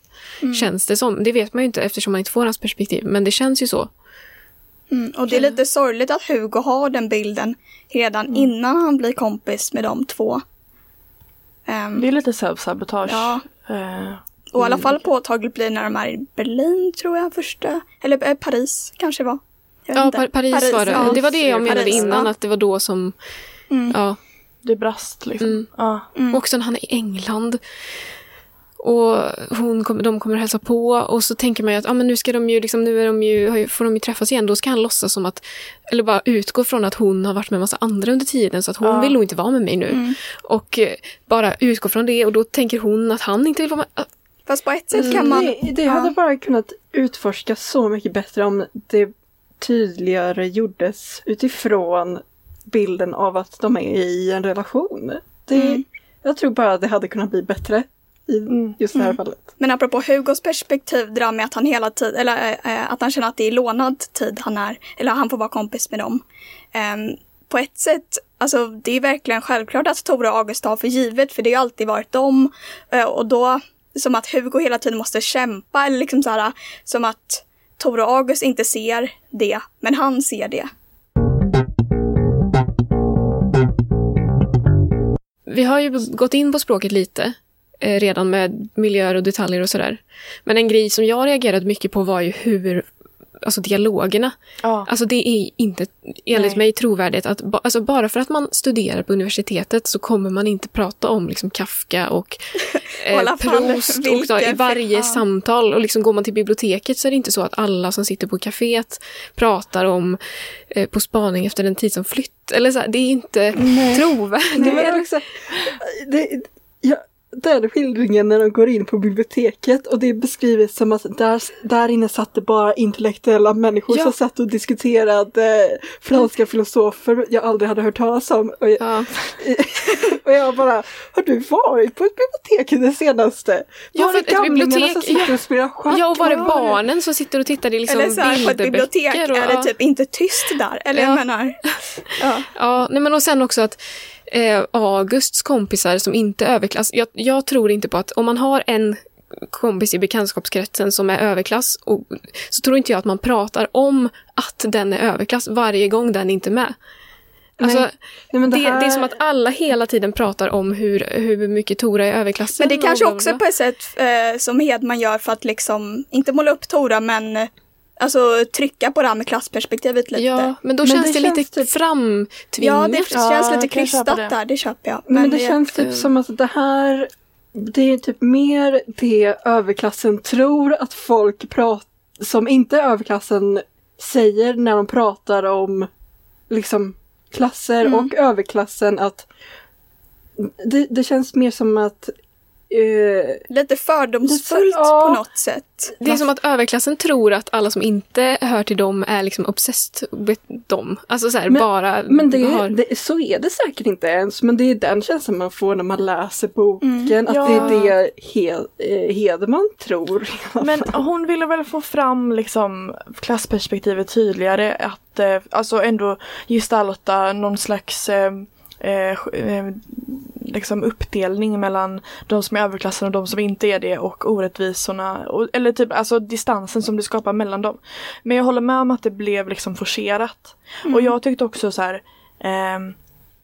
Känns det som. Det vet man ju inte eftersom man inte får hans perspektiv. Men det känns ju så.
Mm, och det är lite sorgligt att Hugo har den bilden redan innan han blir kompis med de två. Ehm,
Det är lite self-sabotage.
Ja.
Eh,
och i alla fall påtagligt blir när de är i Berlin tror jag första. Eller eh, Paris kanske var.
Ja,
inte.
Par- Paris, var det.
ja.
Det var det jag menade
Paris,
innan,
ja.
att det var då som...
Mm.
Ja.
Det brast liksom.
Mm.
Ja.
Mm.
Och sen han är i England. Och hon kommer, de kommer hälsa på och så tänker man ju att ah, men nu ska de ju, liksom, nu är de ju, får de ju träffas igen. Då ska han låtsas som att, eller bara utgå från att hon har varit med en massa andra under tiden så att hon
Ja.
vill nog inte vara med mig nu.
Mm.
Och eh, bara utgå från det och då tänker hon att han inte vill vara med. Ah,
Fast på ett sätt kan man...
Det, det hade
ja.
bara kunnat utforskas så mycket bättre om det tydligare gjordes utifrån bilden av att de är i en relation. Det,
Mm.
Jag tror bara att det hade kunnat bli bättre i
Mm.
just det här
Mm.
fallet.
Men apropå Hugos perspektiv, det där med att han hela tiden, eller eh, att han känner att det är lånad tid han är, eller han får vara kompis med dem. Ehm, på ett sätt, alltså det är verkligen självklart att Tora och August tar för givet, för det har ju alltid varit dem. Eh, Och då, som att Hugo hela tiden måste kämpa, eller liksom så här, som att Tora och August inte ser det, men han ser det.
Vi har ju gått in på språket lite eh, redan med miljöer och detaljer och sådär. Men en grej som jag reagerade mycket på var ju hur, alltså dialogerna.
Ja.
Alltså det är inte enligt
Nej.
mig trovärdigt att ba, alltså bara för att man studerar på universitetet så kommer man inte prata om liksom Kafka och [laughs]
fall
Proust och så, i varje
ja.
samtal. Och liksom går man till biblioteket så är det inte så att alla som sitter på kaféet pratar om eh, På spaning efter en tid som flytt. Eller så här, det är inte trovärdigt.
Nej, men [laughs] det, den skildringen när de går in på biblioteket och det är beskrivet som att där, där inne satt det bara intellektuella människor
Ja.
som satt och diskuterade franska filosofer jag aldrig hade hört talas om. Och jag,
Ja. [laughs]
och jag bara, har du varit på ett bibliotek det senaste?
Ja,
var det
ett
gamlingarna
bibliotek-
som sitter och spelar schack?
Ja, och var det barnen som sitter och tittar i liksom
eller så här, på ett bibliotek
och-
är det typ inte tyst där. Eller
Ja.
jag menar, [laughs] ja.
Ja, nej men och sen också att eh, Augusts kompisar som inte är överklass. Jag, jag tror inte på att om man har en kompis i bekantskapskretsen som är överklass och, så tror inte jag att man pratar om att den är överklass varje gång den inte är med. Alltså,
Nej. Nej,
det,
det, här...
det är som att alla hela tiden pratar om hur, hur mycket Tora är överklassen.
Men det är kanske också
bla.
på ett sätt eh, som Hedman gör för att liksom, inte måla upp Tora men eh, alltså trycka på det här med klassperspektivet lite.
Ja, men då
Men
känns
det
det,
känns
lite
typ-
Ja,
framtvingat.
det
Ja,
känns lite
jag kan köpa
krystat
det.
där, det köper jag.
Men, det känns typ som att det här, det är typ mer det överklassen tror att folk prat, som inte är överklassen säger när de pratar om liksom klasser
Mm.
och överklassen att det, det känns mer som att eh,
Lite fördomsfullt
ja.
på något sätt.
Det är som att överklassen tror att alla som inte hör till dem är liksom obsessed with dem. Alltså så här,
Men-
bara
Men det,
har...
det, så är det säkert inte ens, men det är den känslan man får när man läser boken,
Mm.
att
Ja.
det är det Hed, eh, Hedman tror.
Men hon ville väl få fram liksom klassperspektivet tydligare. Att eh, alltså ändå gestalta någon slags eh, eh, eh, liksom uppdelning mellan de som är överklassen och de som inte är det och orättvisorna. Och, eller typ alltså distansen som det skapar mellan dem. Men jag håller med om att det blev liksom forcerat. Och jag tyckte också så här ehm,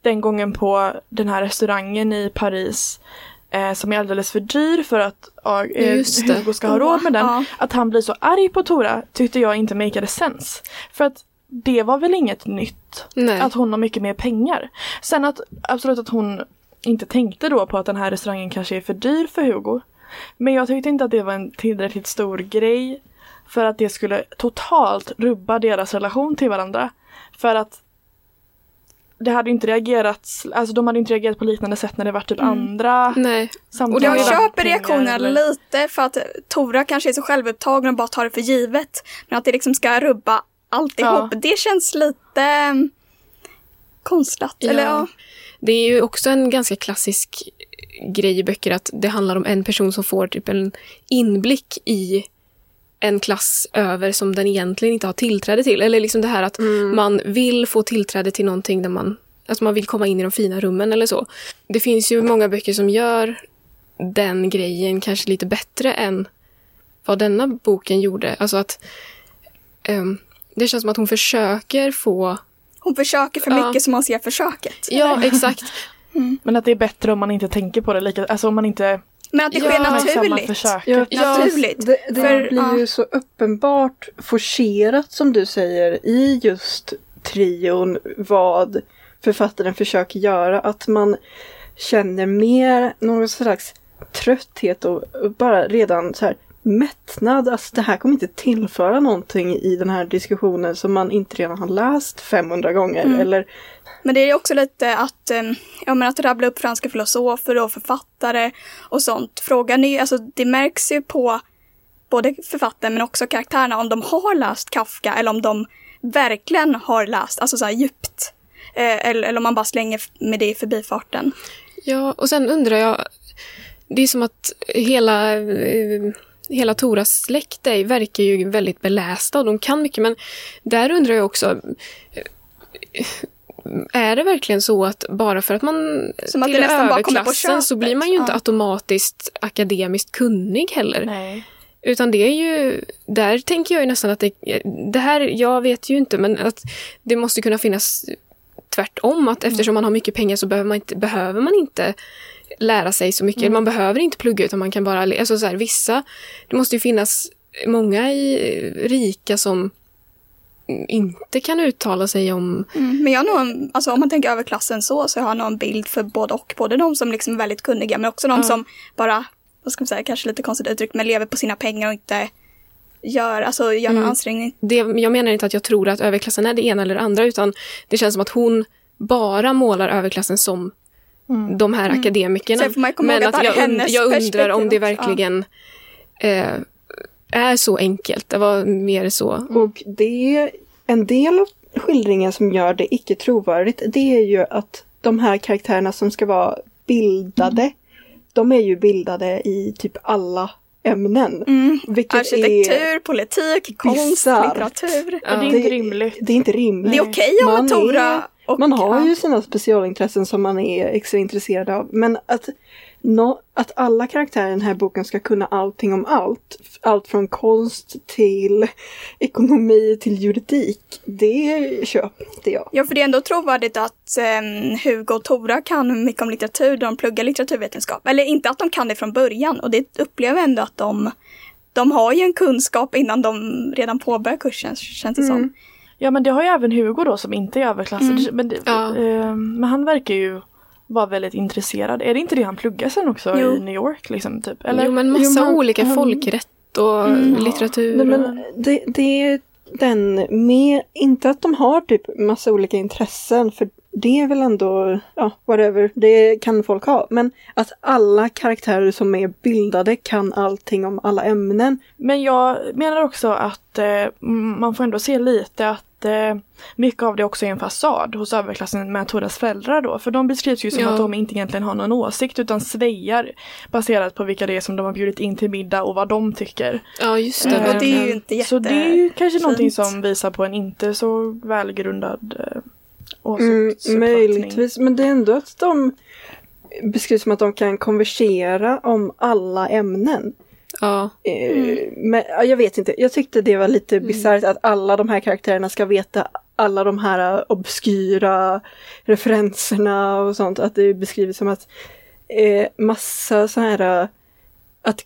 den gången på den här restaurangen i Paris eh, som är alldeles för dyr för att eh. Hugo ska ha råd med den.
Ja.
Att han blir så arg på Tora tyckte jag inte makade sense. För att det var väl inget nytt
Nej.
att hon har mycket mer pengar. Sen att absolut att hon inte tänkte då på att den här restaurangen kanske är för dyr för Hugo. Men jag tyckte inte att det var en tillräckligt stor grej för att det skulle totalt rubba deras relation till varandra. För att det hade inte reagerat, alltså de hade inte reagerat på liknande sätt när det var typ andra
Nej.
samtal.
Och
Jag köper
eller-
lite för att Tora kanske är så självupptagen och bara tar det för givet. Men att det liksom ska rubba alltihop,
Ja.
det känns lite mm, konstlat.
Ja.
Eller ja.
Det är ju också en ganska klassisk grej i böcker att det handlar om en person som får typ en inblick i en klass över som den egentligen inte har tillträde till. Eller liksom det här att man vill få tillträde till någonting där man, alltså man vill komma in i de fina rummen eller så. Det finns ju många böcker som gör den grejen kanske lite bättre än vad denna boken gjorde. Alltså att ehm, det känns som att hon försöker få...
Hon försöker för
Ja.
mycket som man ser försöket.
Ja, exakt. [laughs]
Men att det är bättre om man inte tänker på det lika, alltså om man inte
Men att det
Ja,
sker
uppmärksammar
naturligt.
Ja,
Naturligt.
Det, det
För,
blir
ja.
ju så uppenbart forcerat som du säger i just trion vad författaren försöker göra. Att man känner mer någon slags trötthet och och bara redan så här mättnad. Alltså det här kommer inte tillföra någonting i den här diskussionen som man inte redan har läst 500 gånger.
Mm.
Eller
Men det är också lite att, eh, ja, men att rabbla upp franska filosofer och författare och sånt. Frågan är ju, alltså det märks ju på både författaren men också karaktärerna om de har läst Kafka eller om de verkligen har läst, alltså så här djupt. Eh, eller, eller om man bara slänger med det i förbifarten.
Ja, och sen undrar jag... Det är som att hela, eh, hela Toras släkt är, verkar ju väldigt belästa och de kan mycket. Men där undrar jag också... eh, är det verkligen så att bara för att man
Som att
tillhör överklassen så blir man ju inte
Ja.
automatiskt akademiskt kunnig heller.
Nej.
Utan det är ju, där tänker jag ju nästan att det, det här, jag vet ju inte, men att det måste kunna finnas tvärtom. Att eftersom man har mycket pengar så behöver man inte, behöver man inte lära sig så mycket. Man behöver inte plugga utan man kan bara, alltså så här, vissa, det måste ju finnas många i rika som inte kan uttala sig om
Mm, men jag har nog, alltså om man tänker överklassen så, så har jag nog en bild för både och. Både de som liksom är väldigt kunniga men också de
Ja.
som bara, vad ska man säga, kanske lite konstigt uttryckt, men lever på sina pengar och inte gör, alltså gör någon
Mm.
ansträngning.
det, jag menar inte att jag tror att överklassen är det ena eller det andra, utan det känns som att hon bara målar överklassen som de här akademikerna.
Man komma ihåg
Men
att
jag, und- jag undrar om det verkligen eh, är så enkelt. Det var mer så.
Och det är en del av skildringen som gör det icke trovärdigt. Det är ju att de här karaktärerna som ska vara bildade, de är ju bildade i typ alla ämnen.
Mm. Arkitektur,
är,
politik, konst, litteratur.
Ja.
Det är inte rimligt.
det är inte rimligt.
Det är okej om
Man
Tora
är-
och...
Man har ju sina specialintressen som man är extra intresserad av. Men att, nå- att alla karaktärer i den här boken ska kunna allting om allt. Allt från konst till ekonomi till juridik. Det köper inte jag.
Ja, för det är ändå trovärdigt att um, Hugo och Tora kan mycket om litteratur, de pluggar litteraturvetenskap. Eller inte att de kan det från början, och det upplever jag ändå att de, de har ju en kunskap innan de redan påbörjar kursen, känns det som.
Ja men det har ju även Hugo då som inte är överklassad.
Mm.
Men, det,
Ja.
eh, men han verkar ju vara väldigt intresserad. Är det inte det han pluggar sen också
Jo.
i New York liksom? Typ? Eller?
Jo, men massa
Jo, men-
olika
han-
folkrätt och
Mm.
litteratur.
Nej,
och-
men det, det är den med, inte att de har typ massa olika intressen för det är väl ändå, ja whatever, det kan folk ha. Men att alla karaktärer som är bildade kan allting om alla ämnen.
Men jag menar också att eh, man får ändå se lite att eh, mycket av det också är en fasad hos överklassen med Toras föräldrar då. För de beskrivs ju som
Ja.
att de inte egentligen har någon åsikt utan svejar baserat på vilka det är som de har bjudit in till middag och vad de tycker.
ja, just det.
Eh,
Och det är ju inte jätte...
Så det är ju kanske någonting
fint.
som visar på en inte så välgrundad eh,
Mm,
åsiktsuppfattning.
möjligtvis, men det är ändå att de beskrivs som att de kan konversera om alla ämnen.
Ja.
Eh,
Mm.
Men ja, jag vet inte, jag tyckte det var lite bisarrt att alla de här karaktärerna ska veta alla de här obskyra referenserna och sånt. Att det beskrivs som att eh, massa så här eh, att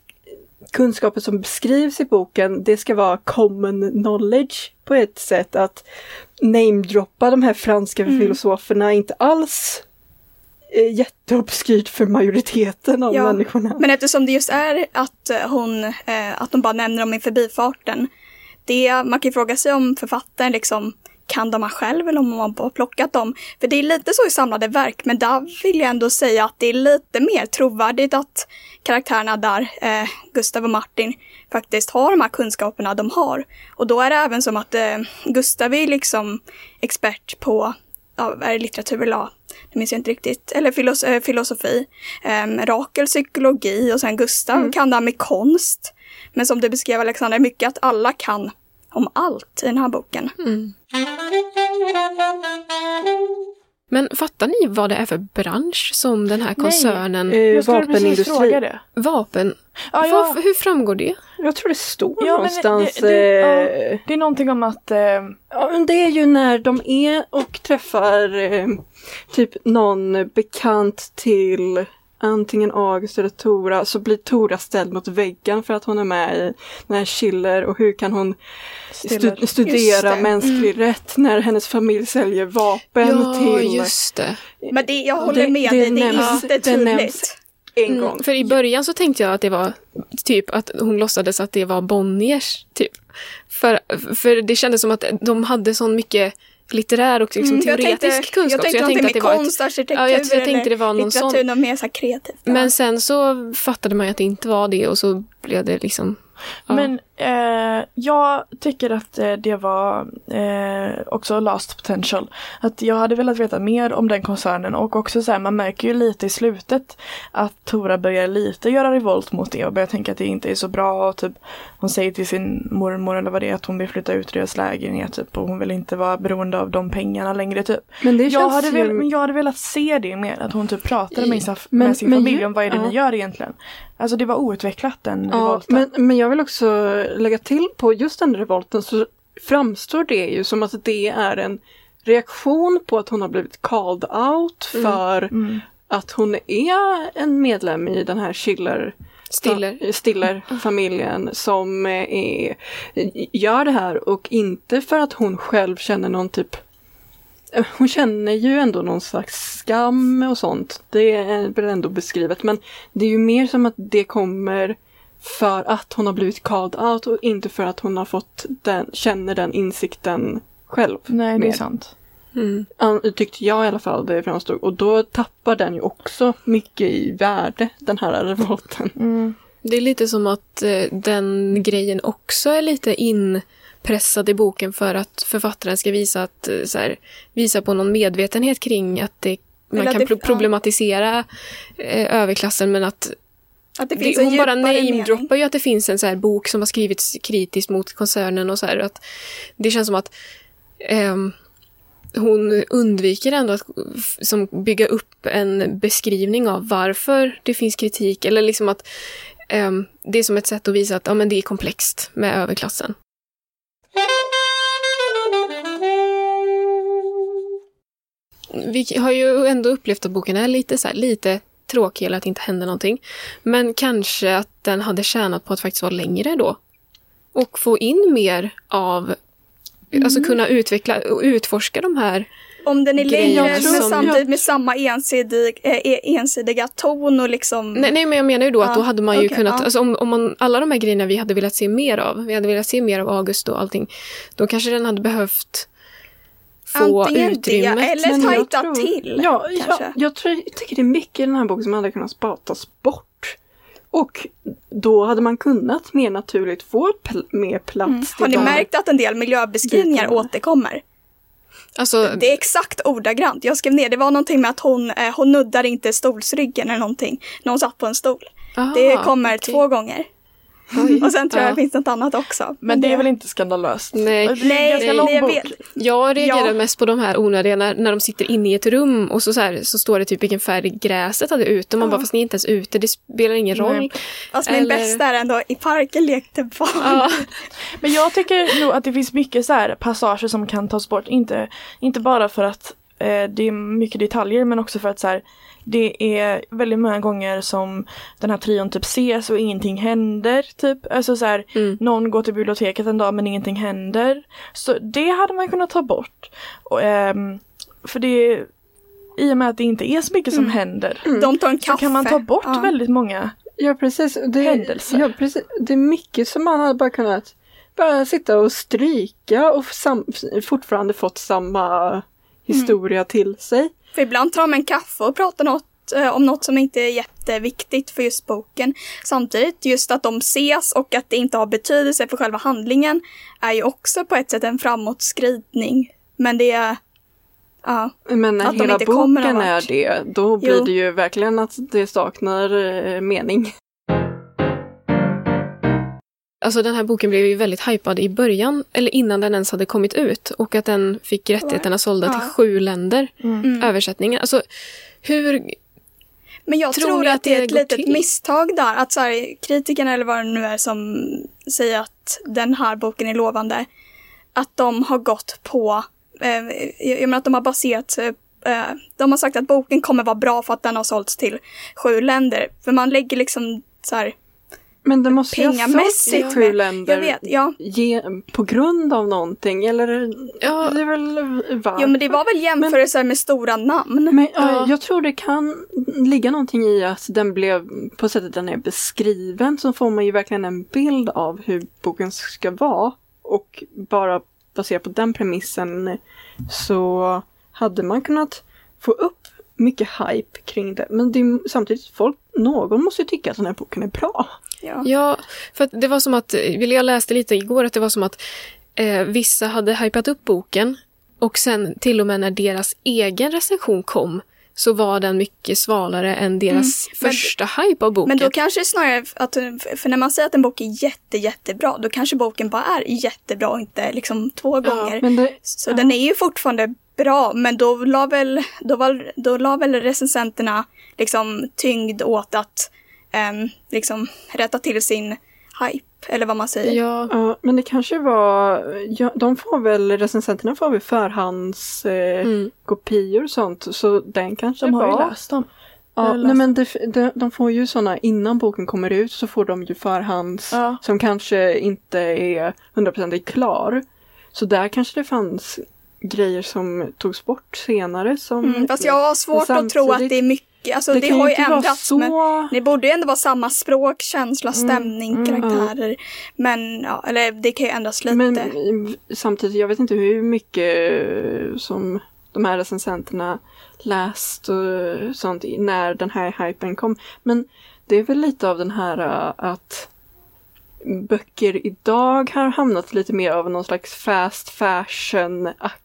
kunskaper som beskrivs i boken, det ska vara common knowledge på ett sätt. Att namedroppa de här franska
Mm.
filosoferna inte alls jätteobskyrt för majoriteten av
Ja,
människorna.
Men eftersom det just är att eh, hon, eh, att de bara nämner dem i förbifarten. Det, man kan ju fråga sig om författaren liksom kan de här själv eller om de har bara plockat dem. För det är lite så i samlade verk, men där vill jag ändå säga att det är lite mer trovärdigt att karaktärerna där, eh, Gustav och Martin, faktiskt har de här kunskaperna de har. Och då är det även som att eh, Gustav är liksom expert på ja, är det litteratur eller det minns jag inte riktigt, eller filos eh, filosofi. Um, Rakel psykologi och sen Gustav kan det här med konst. Men som du beskrev Alexandra, mycket att alla kan om allt i den här boken.
Men fattar ni vad det är för bransch som den här koncernen...
Eh,
skulle precis
vapenindustri.
fråga det.
Vapen?
Ja, ja.
Vad- hur framgår det?
Jag tror det står
Ja, det-
någonstans.
det- det- ja.
eh,
Det är någonting om att eh,
Ja, men det är ju när de är och träffar eh, typ någon bekant till antingen August eller Tora så blir Tora ställd mot väggen för att hon är med i den här Schiller och hur kan hon stu- studera mänsklig rätt när hennes familj säljer vapen
Ja,
till
just det.
Men det, jag håller
det-
med
det
dig, det är
nämns-
inte tydligt.
en
Mm,
gång.
för i början så tänkte jag att det var typ att hon låtsades att det var Bonniers. Typ. För, för det kändes som att de hade så mycket litterär och liksom
Mm, jag
teoretisk
tänkte,
kunskap.
Jag tänkte
så
någonting med
det var ett,
konst, arkitektur
Ja, jag- jag tänkte
eller
det var någon
litteratur, något mer så kreativt. Ja.
Men sen så fattade man ju att det inte var det och så blev det liksom Ja.
Men eh, jag tycker att eh, det var eh, också lost potential. Att jag hade velat veta mer om den koncernen och också så här, man märker ju lite i slutet att Tora börjar lite göra revolt mot det och börjar tänka att det inte är så bra. Och typ, hon säger till sin mormor eller vad det är att hon vill flytta ut deras lägenhet typ, och hon vill inte vara beroende av de pengarna längre typ.
Men det
Jag
känns
hade,
ju...
velat, men jag hade velat se det mer, att hon typ pratade med, sin-
Men-
med sin
men
familj
ju-
om vad är det
ja.
ni gör egentligen. Alltså det var outvecklat den
Ja,
revolten.
men, men jag vill också lägga till på just den revolten så framstår det ju som att det är en reaktion på att hon har blivit called out för
Mm.
att hon är en medlem i den här Schiller
Stiller.
Stiller-familjen som eh, är, gör det här och inte för att hon själv känner någon typ hon känner ju ändå någon slags skam och sånt. Det är väl ändå beskrivet men det är ju mer som att det kommer för att hon har blivit called out och inte för att hon har fått den, känner den insikten själv.
Nej, det är sant.
Mm.
Tyckte jag i alla fall det framstod. Och då tappar den ju också mycket i värde, den här revolten.
Mm.
Det är lite som att eh, den grejen också är lite inpressad i boken för att författaren ska visa, att, eh, så här, visa på någon medvetenhet kring att det, man
Eller att
kan
det-
pro- problematisera eh, överklassen men att
Att det finns
det, hon bara namedroppar ju att det finns en så här bok som har skrivits kritiskt mot koncernen och så här. Att det känns som att ehm, hon undviker ändå att som bygga upp en beskrivning av varför det finns kritik. Eller liksom att ehm, det är som ett sätt att visa att ja, men det är komplext med överklassen. Vi har ju ändå upplevt att boken är lite, så här, lite tråkig eller att det inte händer någonting. Men kanske att den hade tjänat på att faktiskt vara längre då. Och få in mer av, alltså kunna utveckla och utforska de här.
Om den är längre men
som-
samtidigt med samma ensidig, eh, ensidiga ton och liksom...
Nej, nej men jag menar ju då att då hade man ju
okej,
kunnat,
ja.
alltså om, om man, alla de här grejerna vi hade velat se mer av, vi hade velat se mer av August och allting, då kanske den hade behövt få
Antingen det,
utrymmet.
eller
Men jag
tajta
tror-
till.
Ja, ja
kanske.
jag, tror, jag tycker det är mycket i den här boken som hade kunnat spatas bort. Och då hade man kunnat mer naturligt få pl- mer plats
Mm. Har ni märkt att en del miljöbeskrivningar
Bitarna.
återkommer?
Alltså,
Det är exakt ordagrant. Jag skrev ner, det var någonting med att hon, eh, hon nuddar inte stolsryggen eller någonting när hon satt på en stol.
aha,
Det kommer
okej.
två gånger.
Oj.
Och sen tror jag
Ja.
det finns något annat också.
Men det är väl inte skandalöst?
Nej.
Det är
Nej,
ganska
nej,
lång
jag
bok.
vet.
Jag reagerar
Ja.
mest på de här onödiga när, när de sitter inne i ett rum och så, så, här, så står det typ vilken färg gräset hade ute. Man
Ja.
bara, fast ni är inte ens ute, det spelar ingen roll.
Nej.
Fast min
Eller-
bästa är ändå i parken lekte barn.
Ja. [laughs]
Men jag tycker nog att det finns mycket så här passager som kan tas bort. Inte, inte bara för att eh, det är mycket detaljer men också för att så här, det är väldigt många gånger som den här trion typ ses och ingenting händer. Typ. Alltså så här,
Mm.
någon går till biblioteket en dag men ingenting händer. Så det hade man kunnat ta bort. Och, ehm, för det i och med att det inte är så mycket som händer
De tar en
så
kaffe.
kan man ta bort
Ja.
väldigt många.
Ja, precis. Det,
Händelser.
Ja, precis. Det är mycket som man hade bara kunnat bara sitta och stryka och sam, fortfarande fått samma historia till sig.
För ibland tar en kaffe och pratar något, eh, om något som inte är jätteviktigt för just boken. Samtidigt, just att de ses och att det inte har betydelse för själva handlingen är ju också på ett sätt en framåtskridning. Men det är... Ja,
Men när
Att de
hela
inte kommer någon
boken är det, då blir
Jo.
det ju verkligen att det saknar eh, mening.
Alltså den här boken blev ju väldigt hypad i början, eller innan den ens hade kommit ut. Och att den fick rättigheterna sålda till
Ja.
sju länder.
mm.
Översättningen. Alltså, hur...
Men jag
Tror
tror, att, det är ett litet
till?
misstag där. Att så här, kritikerna eller vad det nu är som säger att den här boken är lovande. Att de har gått på, eh, jag menar att de har baserat eh, de har sagt att boken kommer vara bra för att den har sålts till sju länder. För man lägger liksom så här,
Men det måste ju ha sju länder
jag vet, ja.
ge, på grund av någonting, eller?
Ja.
Det är väl varför?
Jo men det var väl jämförelser med stora namn.
Men. Ja. jag tror det kan ligga någonting i att den blev, på sättet den är beskriven, så får man ju verkligen en bild av hur boken ska vara. Och bara baserat på den premissen så hade man kunnat få upp mycket hype kring det. Men det är samtidigt folk, någon måste ju tycka att den här boken är bra.
Ja.
Ja, för att det var som att, jag läste lite igår, att det var som att eh, vissa hade hypat upp boken och sen till och med när deras egen recension kom så var den mycket svalare än deras
men-
första hype av boken.
Men då kanske det snarare att, för när man säger att en bok är jätte, jättebra, då kanske boken bara är jättebra och inte liksom två gånger.
Men det,
Så
ja.
den är ju fortfarande bra, men då la väl, då var, då la väl recensenterna liksom tyngd åt att ehm, liksom rätta till sin hype, eller vad man säger.
Ja,
Ja, men det kanske var, ja, de får väl, recensenterna får väl förhands eh,
Mm.
och sånt, så den kanske
De har ju
var...
läst dem.
Ja, nej men det, de, de får ju sådana, innan boken kommer ut så får de ju förhands
Ja.
som kanske inte är 100% klar. Så där kanske det fanns grejer som togs bort senare som...
Mm, fast jag har svårt att tro att det är mycket, alltså det,
kan
har ju ändrats.
så...
Men det borde ju ändå vara samma språk, känsla, stämning,
mm,
karaktärer. Men ja, eller det kan ju ändras lite.
Men mm, samtidigt, jag vet inte hur mycket som de här recensenterna läst och sånt när den här hypen kom. Men det är väl lite av den här eh, att böcker idag har hamnat lite mer av någon slags fast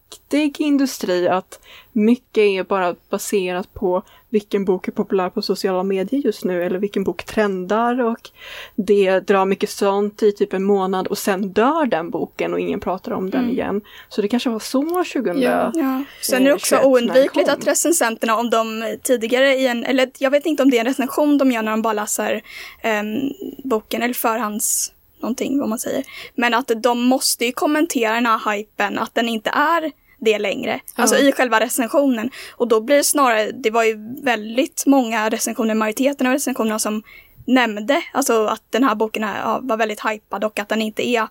fashion-aktig industri. Att mycket är bara baserat på vilken bok är populär på sociala medier just nu eller vilken bok trendar och det drar mycket sånt i typ en månad och sen dör den boken och ingen pratar om den igen. Så det kanske var så 2000.
Ja.
Ja. Sen är det också
21 när den
oundvikligt att recensenterna, om de tidigare i en, eller jag vet inte om det är en recension de gör när de bara läser ehm, boken, eller förhands någonting vad man säger. Men att de måste ju kommentera den här hypen, att den inte är det längre. Alltså i själva recensionen. Och då blir det snarare, det var ju väldigt många recensioner, majoriteten av recensionerna som nämnde alltså att den här boken är, ja, var väldigt hypad och att den inte är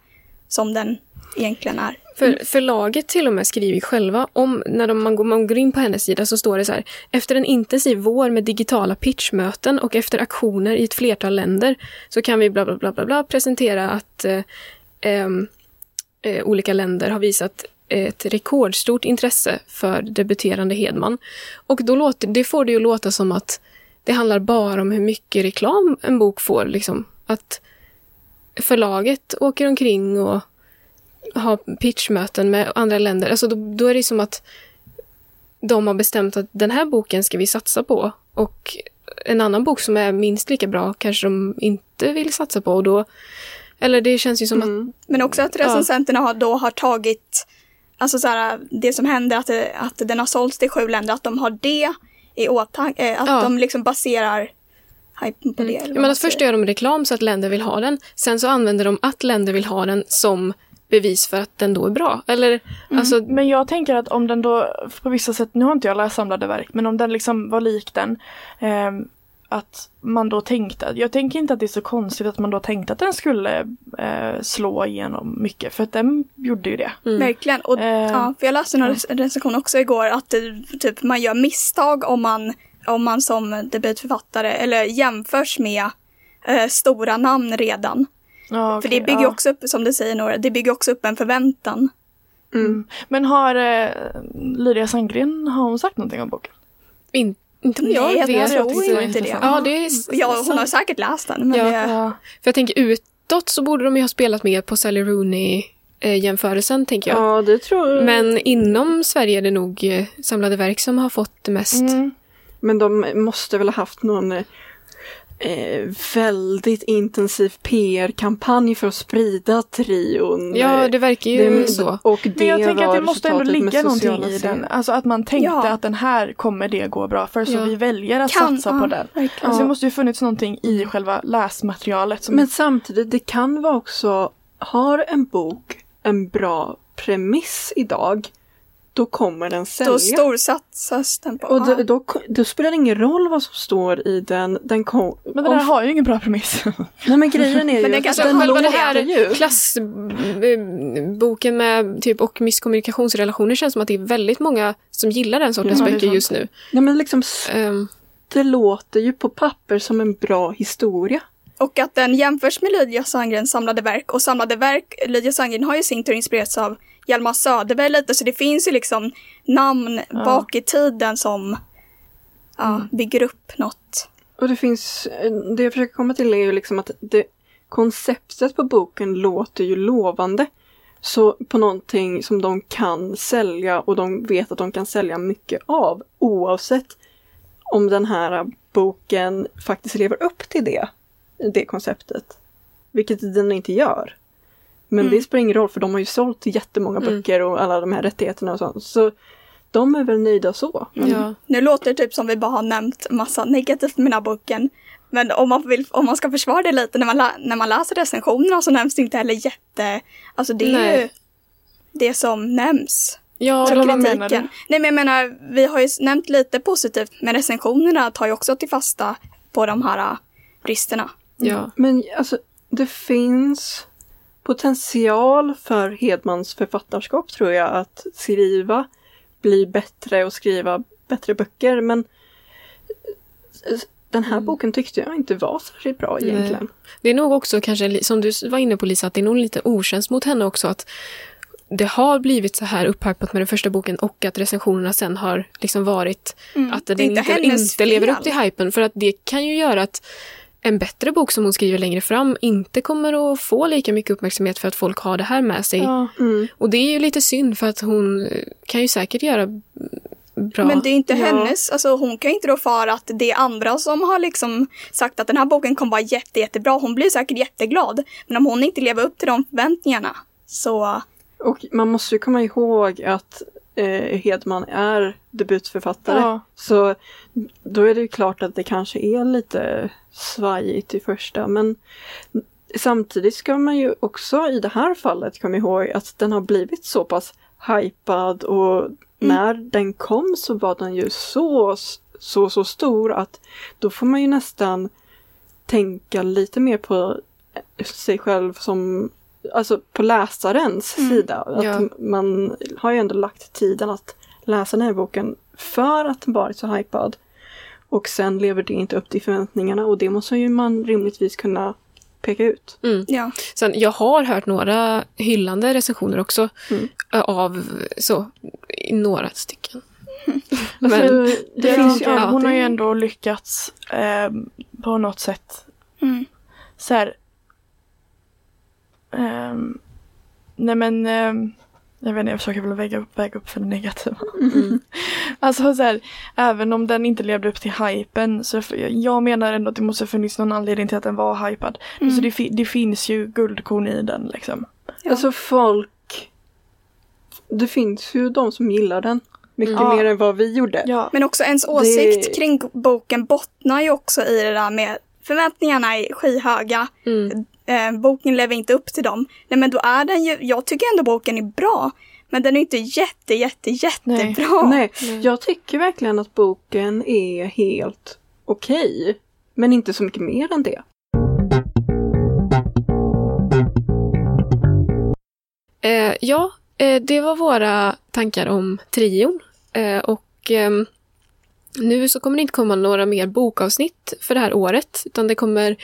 som den egentligen är.
För förlaget till och med skriver själva om, när de, man, går, man går in på hennes sida så står det så här. Efter en intensiv vår med digitala pitchmöten och efter aktioner i ett flertal länder så kan vi bla bla bla bla, bla presentera att eh, eh, olika länder har visat ett rekordstort intresse för debuterande Hedman. Och då låter, det får det ju låta som att det handlar bara om hur mycket reklam en bok får. Liksom. Att förlaget åker omkring och ha pitchmöten med andra länder. Alltså då, då är det som att de har bestämt att den här boken ska vi satsa på. Och en annan bok som är minst lika bra kanske de inte vill satsa på. Och då, eller det känns ju som att...
Mm.
Men också att recensenterna har, då har tagit, alltså så här, det som hände att, det, att den har sålts till sju länder, att de har det i åtanke, eh, att
Ja.
de liksom baserar hypen på det. eller
Ja, men att först gör de reklam så att länder vill ha den. Sen så använder de att länder vill ha den som bevis för att den då är bra. Eller alltså,
Men jag tänker att om den då på vissa sätt, nu har inte jag läst samlade verk, men om den liksom var lik den. ehm, att man då tänkte, jag tänker inte att det är så konstigt att man då tänkte att den skulle eh, slå igenom mycket, för att den gjorde ju det.
mm.
Verkligen. Och,
Eh,
ja, för jag läste en rec- recension också igår att det, typ, man gör misstag om man, om man som debutförfattare eller jämförs med eh, stora namn redan.
Ja,
För det bygger
ja.
också upp, som du säger Nora, det bygger också upp en förväntan.
Mm. Men har eh, Lydia Sandgren, har hon sagt någonting om boken?
in, inte vad jag
jag
vet.
tror
det var
inte det.
intressant.
Ja, det är,
Ja, hon har säkert läst den. Men
Ja.
det,
Ja.
För jag tänker utåt så borde de ju ha spelat mer på Sally Rooney-jämförelsen, tänker jag.
Ja, det tror jag.
Men inom Sverige är det nog eh, samlade verk som har fått det mest.
Mm.
Men de måste väl ha haft någon eh, väldigt intensiv PR-kampanj för att sprida trion.
Ja, det verkar ju
Det-
så.
Och det
Men jag tänker att det måste ändå ligga någonting i den. Alltså att man tänkte
Ja.
att den här kommer det gå bra för så
Ja.
vi väljer att
Kan-
satsa
ja,
på den.
verkligen.
Alltså det måste ju funnits någonting i själva läsmaterialet. Som
Men samtidigt, det kan vara också, har en bok en bra premiss idag, då kommer den sälja.
då storsatsas den på.
och då, då, då spelar det ingen roll vad som står i den. den kom,
Men den här har ju ingen bra premiss.
Nej men grejen är ju
Men den
att
kanske
den
Själva
låter
här
ju.
klassboken med typ och misskommunikationsrelationer känns som att det är väldigt många som gillar den sortens
Ja,
böcker just nu.
Nej men liksom,
Ehm,
det låter ju på papper som en bra historia.
Och att den jämförs med Lydia Sandgrens samlade verk. Och samlade verk, Lydia Sandgren har ju sin tur inspirerats av Hjalmar Söderberg lite, så det finns ju liksom namn bak i tiden som ja, bygger upp något.
Och det finns, det jag försöker komma till är ju liksom att det, konceptet på boken låter ju lovande. Så på någonting som de kan sälja och de vet att de kan sälja mycket av oavsett om den här boken faktiskt lever upp till det, det konceptet. Vilket den inte gör. Men
Mm.
det spelar ingen roll för de har ju sålt jättemånga
Mm.
böcker och alla de här rättigheterna och sånt. Så de är väl nöjda så. Men
Ja.
Nu låter det typ som vi bara har nämnt massa negativt med den här boken. Men om man, vill, om man ska försvara det lite, när man, lä- när man läser recensionerna så nämns det inte heller jätte... Alltså det är
Nej.
ju det som nämns.
Ja,
Så
de,
vad menar
kritiken.
du?
Nej men jag menar, vi har ju nämnt lite positivt, men recensionerna tar ju också till fasta på de här äh, bristerna.
ja.
Men alltså, det finns potential för Hedmans författarskap tror jag att skriva, bli bättre och skriva bättre böcker. Men eh, den här boken tyckte jag inte var särskilt bra
Nej.
egentligen.
Det är nog också kanske, som du var inne på Lisa, att det är nog lite okänsligt mot henne också att det har blivit så här upphypat med den första boken och att recensionerna sen har liksom varit
Mm.
att den
inte
inte, inte lever upp till hypen. För att det kan ju göra att en bättre bok som hon skriver längre fram inte kommer att få lika mycket uppmärksamhet för att folk har det här med sig.
Ja.
Mm.
Och det är ju lite synd för att hon eh, kan ju säkert göra bra.
Men det är inte
Ja.
hennes, alltså hon kan ju inte då för att det är andra som har liksom sagt att den här boken kommer vara jätte, jättebra. Hon blir säkert jätteglad. Men om hon inte lever upp till de förväntningarna så,
Och man måste ju komma ihåg att eh, Hedman är debutförfattare.
Ja.
Så då är det ju klart att det kanske är lite svajigt i första men samtidigt ska man ju också i det här fallet komma ihåg att den har blivit så pass hypad och när den kom så var den ju så, så, så stor att då får man ju nästan tänka lite mer på sig själv som Alltså på läsarens
Mm.
sida. Att
Ja.
Man har ju ändå lagt tiden att läsa den här boken för att den varit så hypad. Och sen lever det inte upp till förväntningarna och det måste ju man rimligtvis kunna peka ut.
Mm.
ja.
Sen, jag har hört några hyllande recensioner också
Mm.
eh, av så, i några stycken. [laughs]
Alltså,
Men-
det
Det
finns ju
ja, hon har ju ändå lyckats eh, på något sätt.
Mm.
Så här. Ehm, nej men. ehm, jag vet inte, jag försöker väl väga upp, väga upp för det negativa.
Mm. [laughs]
Alltså så här, även om den inte levde upp till hypen så jag menar ändå att det måste funnits någon anledning till att den var hypad.
Mm.
Så det, det finns ju guldkorn i den liksom.
Ja.
Alltså folk... Det finns ju de som gillar den mycket
Mm.
mer än vad vi gjorde.
Ja.
Men också ens åsikt kring boken bottnar ju också i det där med förväntningarna är skyhöga.
Mm.
Eh, boken lever inte upp till dem. Nej men då är den ju, jag tycker ändå boken är bra. Men den är inte jätte, jätte, jättebra.
Nej,
Nej.
jag tycker verkligen att boken är helt okej. Men inte så mycket mer än det.
Eh, ja, eh, det var våra tankar om trion. Eh, och ehm, nu så kommer det inte komma några mer bokavsnitt för det här året, utan det kommer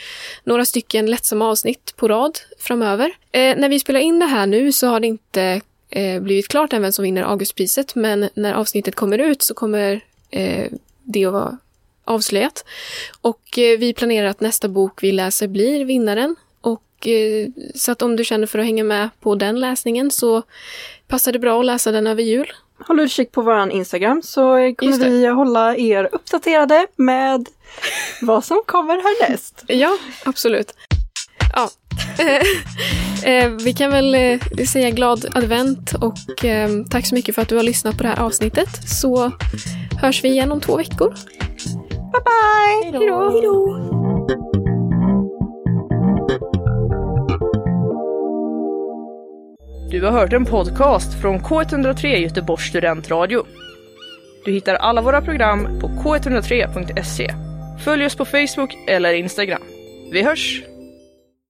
några stycken lättsamma avsnitt på rad framöver. Eh, när vi spelar in det här nu så har det inte eh, blivit klart än vem som vinner Augustpriset, men när avsnittet kommer ut så kommer eh, det att vara avslöjat. Och eh, vi planerar att nästa bok vi läser blir vinnaren. Och eh, så att om du känner för att hänga med på den läsningen så passar det bra att läsa den över jul.
Håll utkik på vår Instagram så kommer vi hålla er uppdaterade med [laughs] vad som kommer härnäst.
Ja, absolut. Ja. [laughs] Eh, vi kan väl eh, säga glad advent och eh, tack så mycket för att du har lyssnat på det här avsnittet. Så hörs vi igen om två veckor.
Bye bye!
Hej då!
Du har hört en podcast från K103 Göteborgs studentradio. Du hittar alla våra program på k103.se. Följ oss på Facebook eller Instagram. Vi hörs!